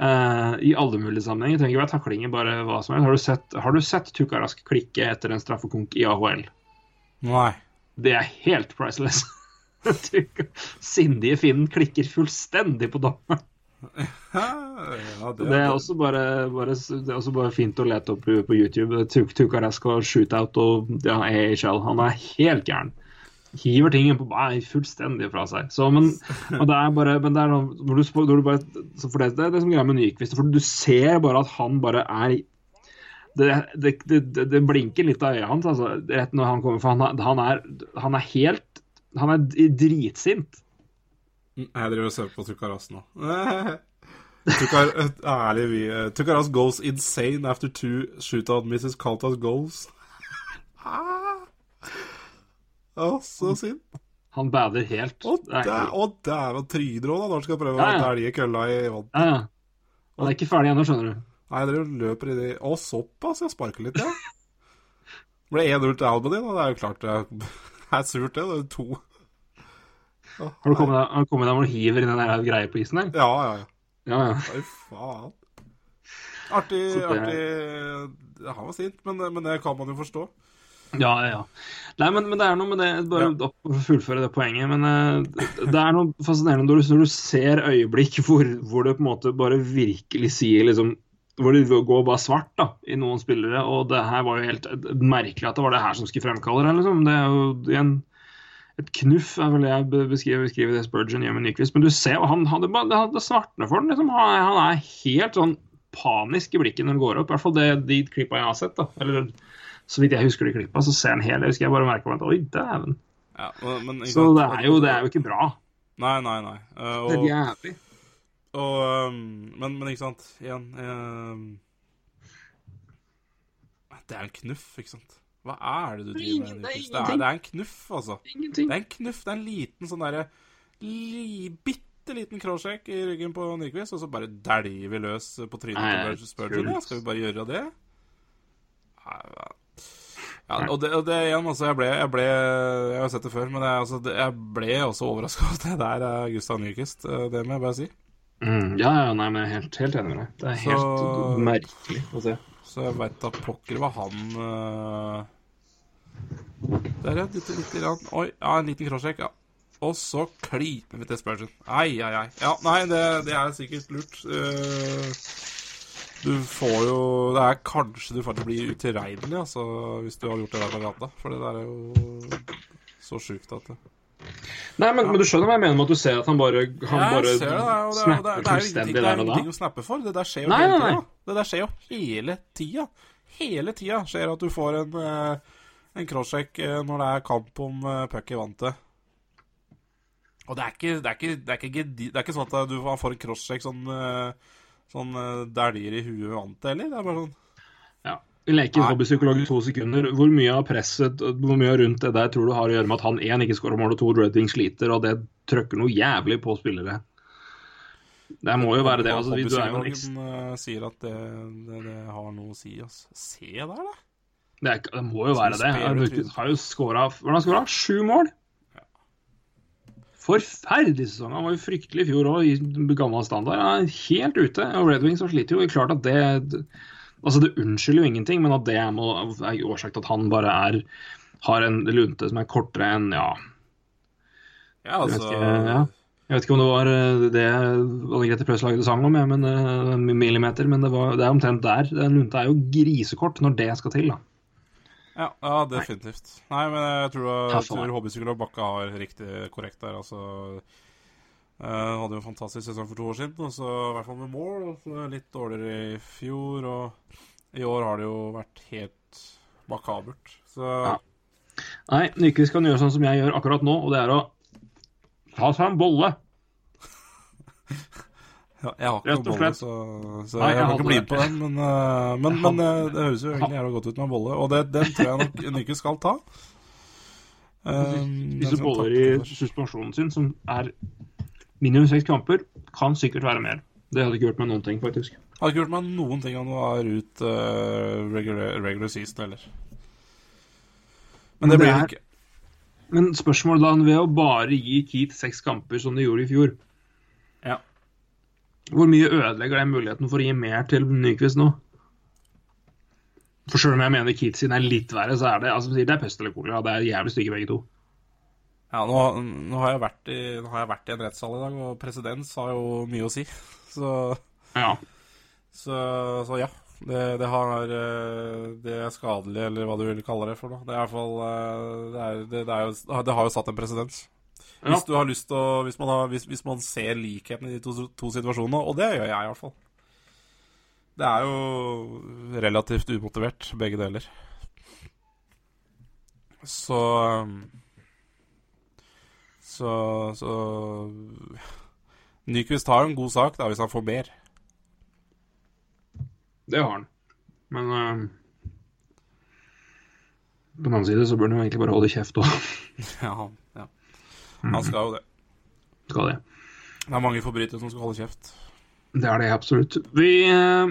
[SPEAKER 2] Uh, I alle mulige sammenhenger. Det trenger ikke være taklinger, bare hva som helst. Har du sett, har du sett Tukarask klikke etter en straffekonk i AHL?
[SPEAKER 3] Nei.
[SPEAKER 2] Det er helt priceless. (laughs) (laughs) Sindige Finnen klikker fullstendig på dommeren.
[SPEAKER 3] Ja, det,
[SPEAKER 2] Det er også bare, bare, det er også bare fint å lete opp på YouTube. Tuk- Tukarask shootout og ja, AHL. Han er helt gæren. Hiver tingen på nei, fullstendig fra seg. Så, men, det er bare, men det er når du, når du bare, så for det, det er det som greia med Nyquist. For du ser bare at han bare er det, det, det, det, blinker litt av øyet hans altså, rett når han kommer. For han, han, er, han er helt Han er dritsint.
[SPEAKER 3] Jeg driver og ser på Tukaras nå. (laughs) Tukar, ærlig, vi eh, Tukaras goes insane after two shootout misses Kaltas goals. (laughs) Ah. Å, så sint.
[SPEAKER 2] Han bader helt.
[SPEAKER 3] Å, å, dæven tryner òg, da, når han skal prøve
[SPEAKER 2] Ja,
[SPEAKER 3] å
[SPEAKER 2] ja.
[SPEAKER 3] dælje kølla i vann.
[SPEAKER 2] Ja, ja. Han er ikke ferdig ennå, skjønner du.
[SPEAKER 3] Nei, dere løper i det Å, såpass? Jeg sparker litt, ja. (laughs) Ble 1-0 til Albany, da. Det er jo klart det (laughs) er surt, det. Det er to. Oh,
[SPEAKER 2] Har du kommet deg, har du kommet deg hvor du hiver inn den der greia på isen der?
[SPEAKER 3] Ja, ja, ja.
[SPEAKER 2] Ja, ja.
[SPEAKER 3] Oi faen. Artig,
[SPEAKER 2] det-
[SPEAKER 3] artig Han var sint, men, men det kan man jo forstå.
[SPEAKER 2] Ja, ja. Nei, men, men det er noe med det Bare ja. å fullføre det poenget. Men eh, det- det er noe fascinerende når du, når du ser øyeblikk hvor, hvor det på en måte bare virkelig sier liksom Hvor det går bare svart da, i noen spillere. Og det her var jo helt merkelig at det var det her som skulle fremkalle det. Liksom. Det er jo en, et knuff, er vel det jeg beskriver, beskriver det Spurgeon gjør med Nyquist. Men du ser han hadde bare, det, hadde svartner for han. Liksom. Han, han er helt sånn panisk i blikket når han går opp. I hvert fall det, de klippa jeg har sett. da, eller så vidt jeg husker de klippa, så ser han hele Jeg husker jeg bare merka at oi, dæven.
[SPEAKER 3] Ja,
[SPEAKER 2] Så det er, jo, det er jo ikke bra.
[SPEAKER 3] Nei, nei, nei. Eh,
[SPEAKER 2] Det er jævlig.
[SPEAKER 3] Og, um, men, men ikke sant, igjen um, Det er en knuff, ikke sant? Hva er det du driver med?
[SPEAKER 2] det er
[SPEAKER 3] Det er, det er en knuff, altså.
[SPEAKER 2] Ingenting.
[SPEAKER 3] Det er en knuff. Det er en liten sånn derre li, Bitte liten crosscheck i ryggen på Nyquist, og så bare dæljer vi løs på trynet til Spurgeon. Ja, skal vi bare gjøre det? Nei, Ja, og det, og det igjen, altså, jeg ble, jeg ble Jeg har sett det før, men jeg, altså, det, jeg ble også overraska over at det der er Gustav Nyquist. eh, Det må jeg bare si.
[SPEAKER 2] Mm, ja, ja, nei, men jeg er helt, helt enig med deg. Det er helt
[SPEAKER 3] Så-
[SPEAKER 2] merkelig å se.
[SPEAKER 3] Så jeg veit da pokker hva han uh... Der, ja. Litt, litt, litt, Oi, ja, en liten crosscheck, ja. Og så klyper vi til Spurgeon. Ai, ai, ai. Ja, nei, det, det er sikkert lurt. Uh... du får jo Det er kanskje du faktisk blir utilregnelig, altså, hvis du har gjort det der på gata. For det der er jo så sjukt at det
[SPEAKER 2] Nei, men, men du skjønner hva jeg mener med at du ser at han bare, han
[SPEAKER 3] Ja,
[SPEAKER 2] bare
[SPEAKER 3] det, og det, og det, er-
[SPEAKER 2] snapper
[SPEAKER 3] er jo ingenting, det er
[SPEAKER 2] der
[SPEAKER 3] ingenting å snappe for. Det der skjer jo
[SPEAKER 2] Nei,
[SPEAKER 3] hele tida. Det der skjer jo hele tida. Hele tida skjer at du får en, eh, en crosscheck eh, når det er kamp om uh, puck i vantet. Og det er ikke, det er ikke, det er ikke, det er ikke sånn at du får en crosscheck sånn, sånn dæljer i huet vantet heller. Det er bare sånn Nei.
[SPEAKER 2] hobbypsykolog i to sekunder. Hvor mye av presset, hvor mye rundt det der tror du har å gjøre med at han én ikke skårer mål og to Wings sliter, og det trøkker noe jævlig på spillere? Det må jo være det. altså, du er jo en
[SPEAKER 3] eh, sier at det, det, det har noe å si. Altså. Se der, da.
[SPEAKER 2] det, er, det må jo være det. Han har jo skåra? Sju mål? Forferdelig sesong. Han var jo fryktelig i fjor òg, i gammel standard. Han er helt ute. Og Red Wings har sliter jo. Klart at det Altså, det unnskylder jo ingenting, men at det er, må, er årsak til at han bare er har en lunte som er kortere enn ja,
[SPEAKER 3] Ja,
[SPEAKER 2] jeg vet,
[SPEAKER 3] altså
[SPEAKER 2] ikke, ja. jeg vet ikke om det var eh, det Anne Grete Preus lagde sang om, ja, men, eh, millimeter, men det, var, det er omtrent der. Den lunta er jo grisekort når det skal til. da.
[SPEAKER 3] Ja, ja definitivt. Nei, men jeg tror, jeg tror hobbypsykolog Bakke har riktig korrekt der. Altså eh, Hadde jo en fantastisk sesong for to år siden, og så i hvert fall med mål. Og så litt dårligere i fjor, og i år har det jo vært helt makabert. Så
[SPEAKER 2] Ja. Nei, Nyquist kan gjøre sånn som jeg gjør akkurat nå, og det er å ta seg en bolle. (laughs)
[SPEAKER 3] ja, jeg har ikke
[SPEAKER 2] noen
[SPEAKER 3] bolle, så, så
[SPEAKER 2] Nei,
[SPEAKER 3] jeg kan ikke bli med på den. Men, eh, men, men eh, det høres jo egentlig jævla godt ut med en bolle, og det, den tror jeg nok (laughs) Nyke skal ta.
[SPEAKER 2] Disse boller i suspensjonen sin, som er minimum seks kamper, kan sikkert være mer. Det hadde ikke gjort meg noen ting, faktisk.
[SPEAKER 3] Hadde ikke gjort meg noen ting om det var ut uh, regular, regular season heller. Men
[SPEAKER 2] Men
[SPEAKER 3] det
[SPEAKER 2] det
[SPEAKER 3] blir det ikke.
[SPEAKER 2] Men spørsmålet da, ved å bare gi Keith seks kamper som de gjorde i fjor
[SPEAKER 3] Ja.
[SPEAKER 2] Hvor mye ødelegger det muligheten for å gi mer til Nyquist nå? For selv om jeg mener Keith sin er litt verre, så er det altså, det er pest eller kolera. Det er jævlig stygge begge to.
[SPEAKER 3] Ja, nå, nå, har i, nå har jeg vært i en rettssal i dag, og presedens har jo mye å si. (laughs) Så,
[SPEAKER 2] Ja.
[SPEAKER 3] så, så ja. Det, det, har, eh, det er skadelig, eller hva du vil kalle det for noe. Det er i hvert fall eh, Det, er, det, det, er jo, har jo satt en presedens.
[SPEAKER 2] Ja.
[SPEAKER 3] Hvis du har lyst til å hvis man, har, hvis, hvis man ser likheten i de to, to situasjonene, og det gjør jeg i hvert fall Det er jo relativt umotivert, begge deler. Så um, Så Så Nyquist har en god sak da, hvis han får mer.
[SPEAKER 2] Det har han. Men uh, på den annen side så burde han jo egentlig bare holde kjeft òg.
[SPEAKER 3] Ja, (laughs) ja. han skal jo det.
[SPEAKER 2] skal det.
[SPEAKER 3] Det er mange forbrytere som skal holde kjeft.
[SPEAKER 2] Det er det absolutt. Vi uh,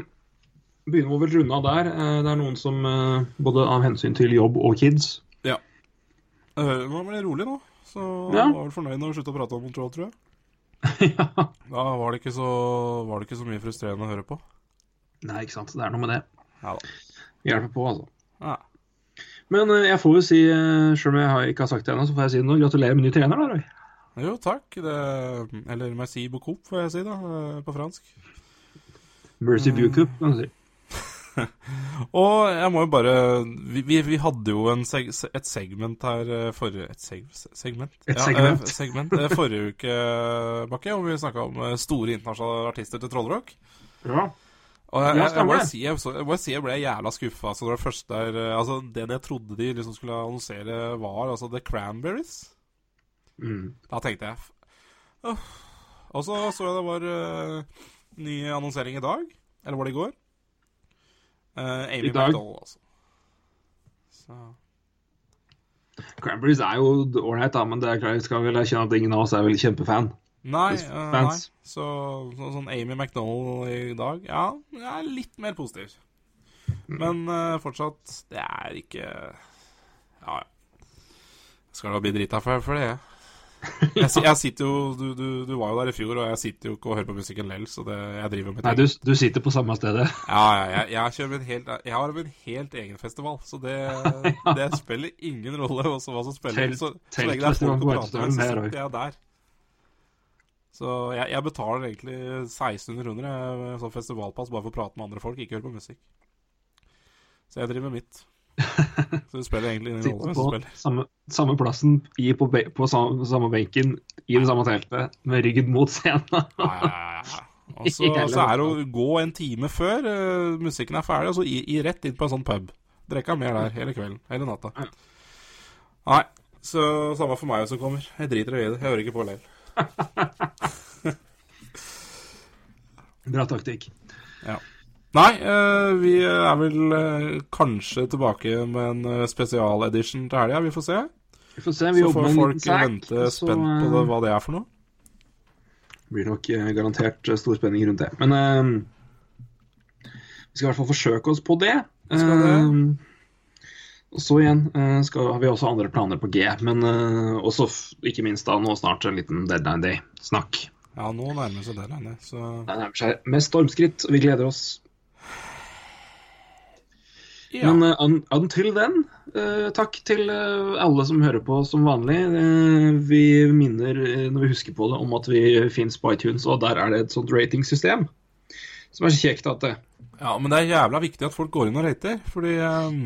[SPEAKER 2] begynner å vel runde av der. Uh, det er noen som både av hensyn til jobb og kids
[SPEAKER 3] Ja. Nå ble det rolig nå, så
[SPEAKER 2] Ja.
[SPEAKER 3] var vel fornøyd når vi slutta å prate om Montreal, tror jeg. (laughs)
[SPEAKER 2] ja.
[SPEAKER 3] Da var det, ikke så, var det ikke så mye frustrerende å høre på.
[SPEAKER 2] Nei, ikke sant. Det er noe med det.
[SPEAKER 3] Ja da.
[SPEAKER 2] Hjelper på, altså.
[SPEAKER 3] Ja.
[SPEAKER 2] Men eh, jeg får jo si, uh, sjøl om jeg ikke har sagt det ennå, så får jeg si noe. Gratulerer med ny trener, da, Roy.
[SPEAKER 3] Jo, takk. Det, eller merci beaucoup, får jeg si, da, eh, på fransk.
[SPEAKER 2] Mercy beaucoup, kan du si. (laughs)
[SPEAKER 3] Og jeg må jo bare Vi, vi, vi hadde jo en seg, et segment her eh, forrige Et seg, segment?
[SPEAKER 2] Et
[SPEAKER 3] Ja,
[SPEAKER 2] segment.
[SPEAKER 3] eh, segment eh, forrige uke, Bakke, og vi snakka om store internasjonale artister til Trollrock.
[SPEAKER 2] Ja.
[SPEAKER 3] Og jeg, jeg, jeg, må si, jeg, må si jeg ble jævla skuffa. Altså, det første der Altså, det jeg trodde de liksom skulle annonsere, var altså The Cranberries.
[SPEAKER 2] Mm.
[SPEAKER 3] Da tenkte jeg Og så så jeg det var uh, ny annonsering i dag. Eller var det i går? Eh, Amy
[SPEAKER 2] I dag.
[SPEAKER 3] McDowell, altså. Så
[SPEAKER 2] Cranberries er jo ålreit, men det er klart, jeg skal vel erkjenne at ingen av oss er vel kjempefan.
[SPEAKER 3] Nei, eh, nei. Så, så sånn Amy McDonald i dag Ja, jeg er litt mer positiv. Men uh, fortsatt Det er ikke Ja, ja. Skal da bli drita for, for det, jeg. Jeg, jeg sitter jo du, du, du var jo der i fjor, og jeg sitter jo ikke og hører på musikken lell, så det, jeg driver med
[SPEAKER 2] Nei, du, du sitter på samme stedet. (laughs)
[SPEAKER 3] Ja, ja, jeg, jeg, helt, jeg har min helt egen festival, så det, (laughs) det spiller ingen rolle også hva som spiller.
[SPEAKER 2] Telt-
[SPEAKER 3] Så, så lenge det er folk å prate med, så
[SPEAKER 2] er
[SPEAKER 3] sitter jeg der. Så jeg, jeg betaler egentlig 1600 kroner sånn festivalpass bare for å prate med andre folk, ikke høre på musikk. Så jeg driver med mitt. Så det spiller egentlig ingen rolle
[SPEAKER 2] Sitter på samme, samme plassen i, på, be, på samme, samme benken i det samme teltet med ryggen mot scenen.
[SPEAKER 3] Ja, ja, ja, ja. (laughs) Og så, er det å gå en time før uh, musikken er ferdig, og så i, i rett inn på en sånn pub. Drekka mer der hele kvelden. Hele natta. Nei, så samme for meg som kommer. Jeg driter i det. Jeg hører ikke på leil. (laughs)
[SPEAKER 2] Bra taktikk.
[SPEAKER 3] Ja. Nei, eh, vi er vel eh, kanskje tilbake med en uh, spesialedition til helga. Vi får se.
[SPEAKER 2] Vi får se. Vi
[SPEAKER 3] Så får folk vente
[SPEAKER 2] så,
[SPEAKER 3] spent på det,
[SPEAKER 2] eh,
[SPEAKER 3] hva det er for noe.
[SPEAKER 2] Det blir nok eh, garantert eh, stor spenning rundt det. Men uh, vi skal i hvert fall forsøke oss på det.
[SPEAKER 3] det.
[SPEAKER 2] Eh, og så igjen eh, skal, har vi også andre planer på G, men eh, også ikke minst da nå snart en liten deadline day-snakk.
[SPEAKER 3] Ja, nå nærmer seg deadline, så
[SPEAKER 2] Det nærmer seg med stormskritt, og vi gleder oss.
[SPEAKER 3] Ja.
[SPEAKER 2] Men uh, until then, uh, takk til uh, alle som hører på som vanlig. Eh, vi minner, eh, når vi husker på det, om at vi finnes på iTunes, og der er det et sånt ratingsystem. Som er så kjekt at det
[SPEAKER 3] ja, men det er jævla viktig at folk går inn og rater, fordi eh,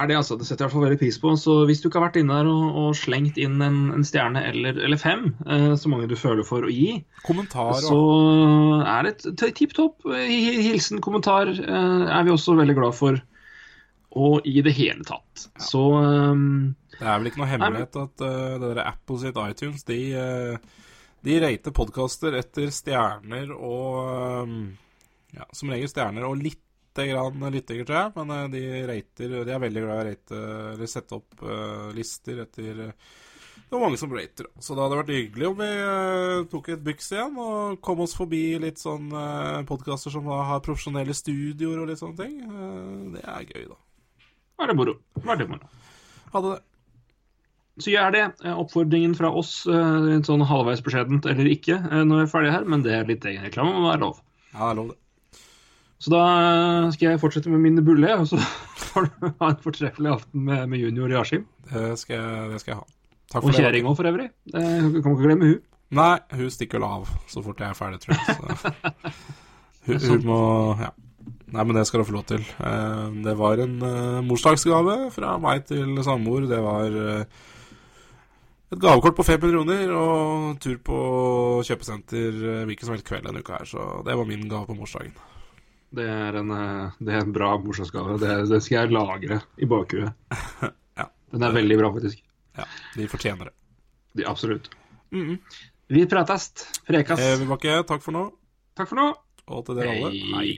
[SPEAKER 2] er det. altså, Det setter jeg i hvert fall veldig pris på. Så hvis du ikke har vært inne der og, og slengt inn en, en stjerne eller, eller fem, eh, så mange du føler for å gi,
[SPEAKER 3] kommentar
[SPEAKER 2] så er det tipp topp. eh, Hilsen, kommentar eh, er vi også veldig glad for. Og i det hele tatt. Så um,
[SPEAKER 3] Det er vel ikke noe hemmelighet at uh, det der Apple sitt iTunes, de, uh, de rater podkaster etter stjerner og um, Ja, som regel stjerner og lite grann lyttinger, tror jeg. Men uh, de rater De er veldig glad i å rate eller sette opp eh, lister etter eh, det var mange som rater. Så det hadde vært hyggelig om vi uh, tok et byks igjen og kom oss forbi litt sånn uh, podkaster som har profesjonelle studioer og litt sånne ting. Uh, det er gøy, da.
[SPEAKER 2] Var det moro. Var det moro.
[SPEAKER 3] Hadde det.
[SPEAKER 2] Så gjør det. Eh, Oppfordringen fra oss, en litt sånn halvveis beskjedent eller ikke, eh, når vi er ferdige her, men det er litt egen reklame, må være lov.
[SPEAKER 3] Ja, det er lov, det.
[SPEAKER 2] Så da eh, skal jeg fortsette med min bulle, og så (laughs) får du ha en fortreffelig aften med, med junior Askim.
[SPEAKER 3] Det det skal jeg ha. Takk for og
[SPEAKER 2] kjerring òg, for øvrig. Eh, Kan ikke glemme hun.
[SPEAKER 3] Nei, hun stikker vel av så fort jeg er ferdig, tror jeg. Så. (laughs) Hun, hun må Ja. Nei, men det skal du få lov til. Eh, Det var en eh, morsdagsgave fra meg til samboer. Det var eh, et gavekort på 500 kroner og tur på kjøpesenter hvilken som helst kveld denne uka her. Så det var min gave på morsdagen.
[SPEAKER 2] Det er en, det er en bra morsdagsgave. Det, det skal jeg lagre i bakhuet. (laughs)
[SPEAKER 3] Ja.
[SPEAKER 2] Den er veldig bra, faktisk.
[SPEAKER 3] Ja, de fortjener det.
[SPEAKER 2] De, absolutt.
[SPEAKER 3] Mhm.
[SPEAKER 2] Vi prates. Prekas.
[SPEAKER 3] Eh, Vibakke, takk for nå.
[SPEAKER 2] Takk for nå.
[SPEAKER 3] Og til dere alle, hei.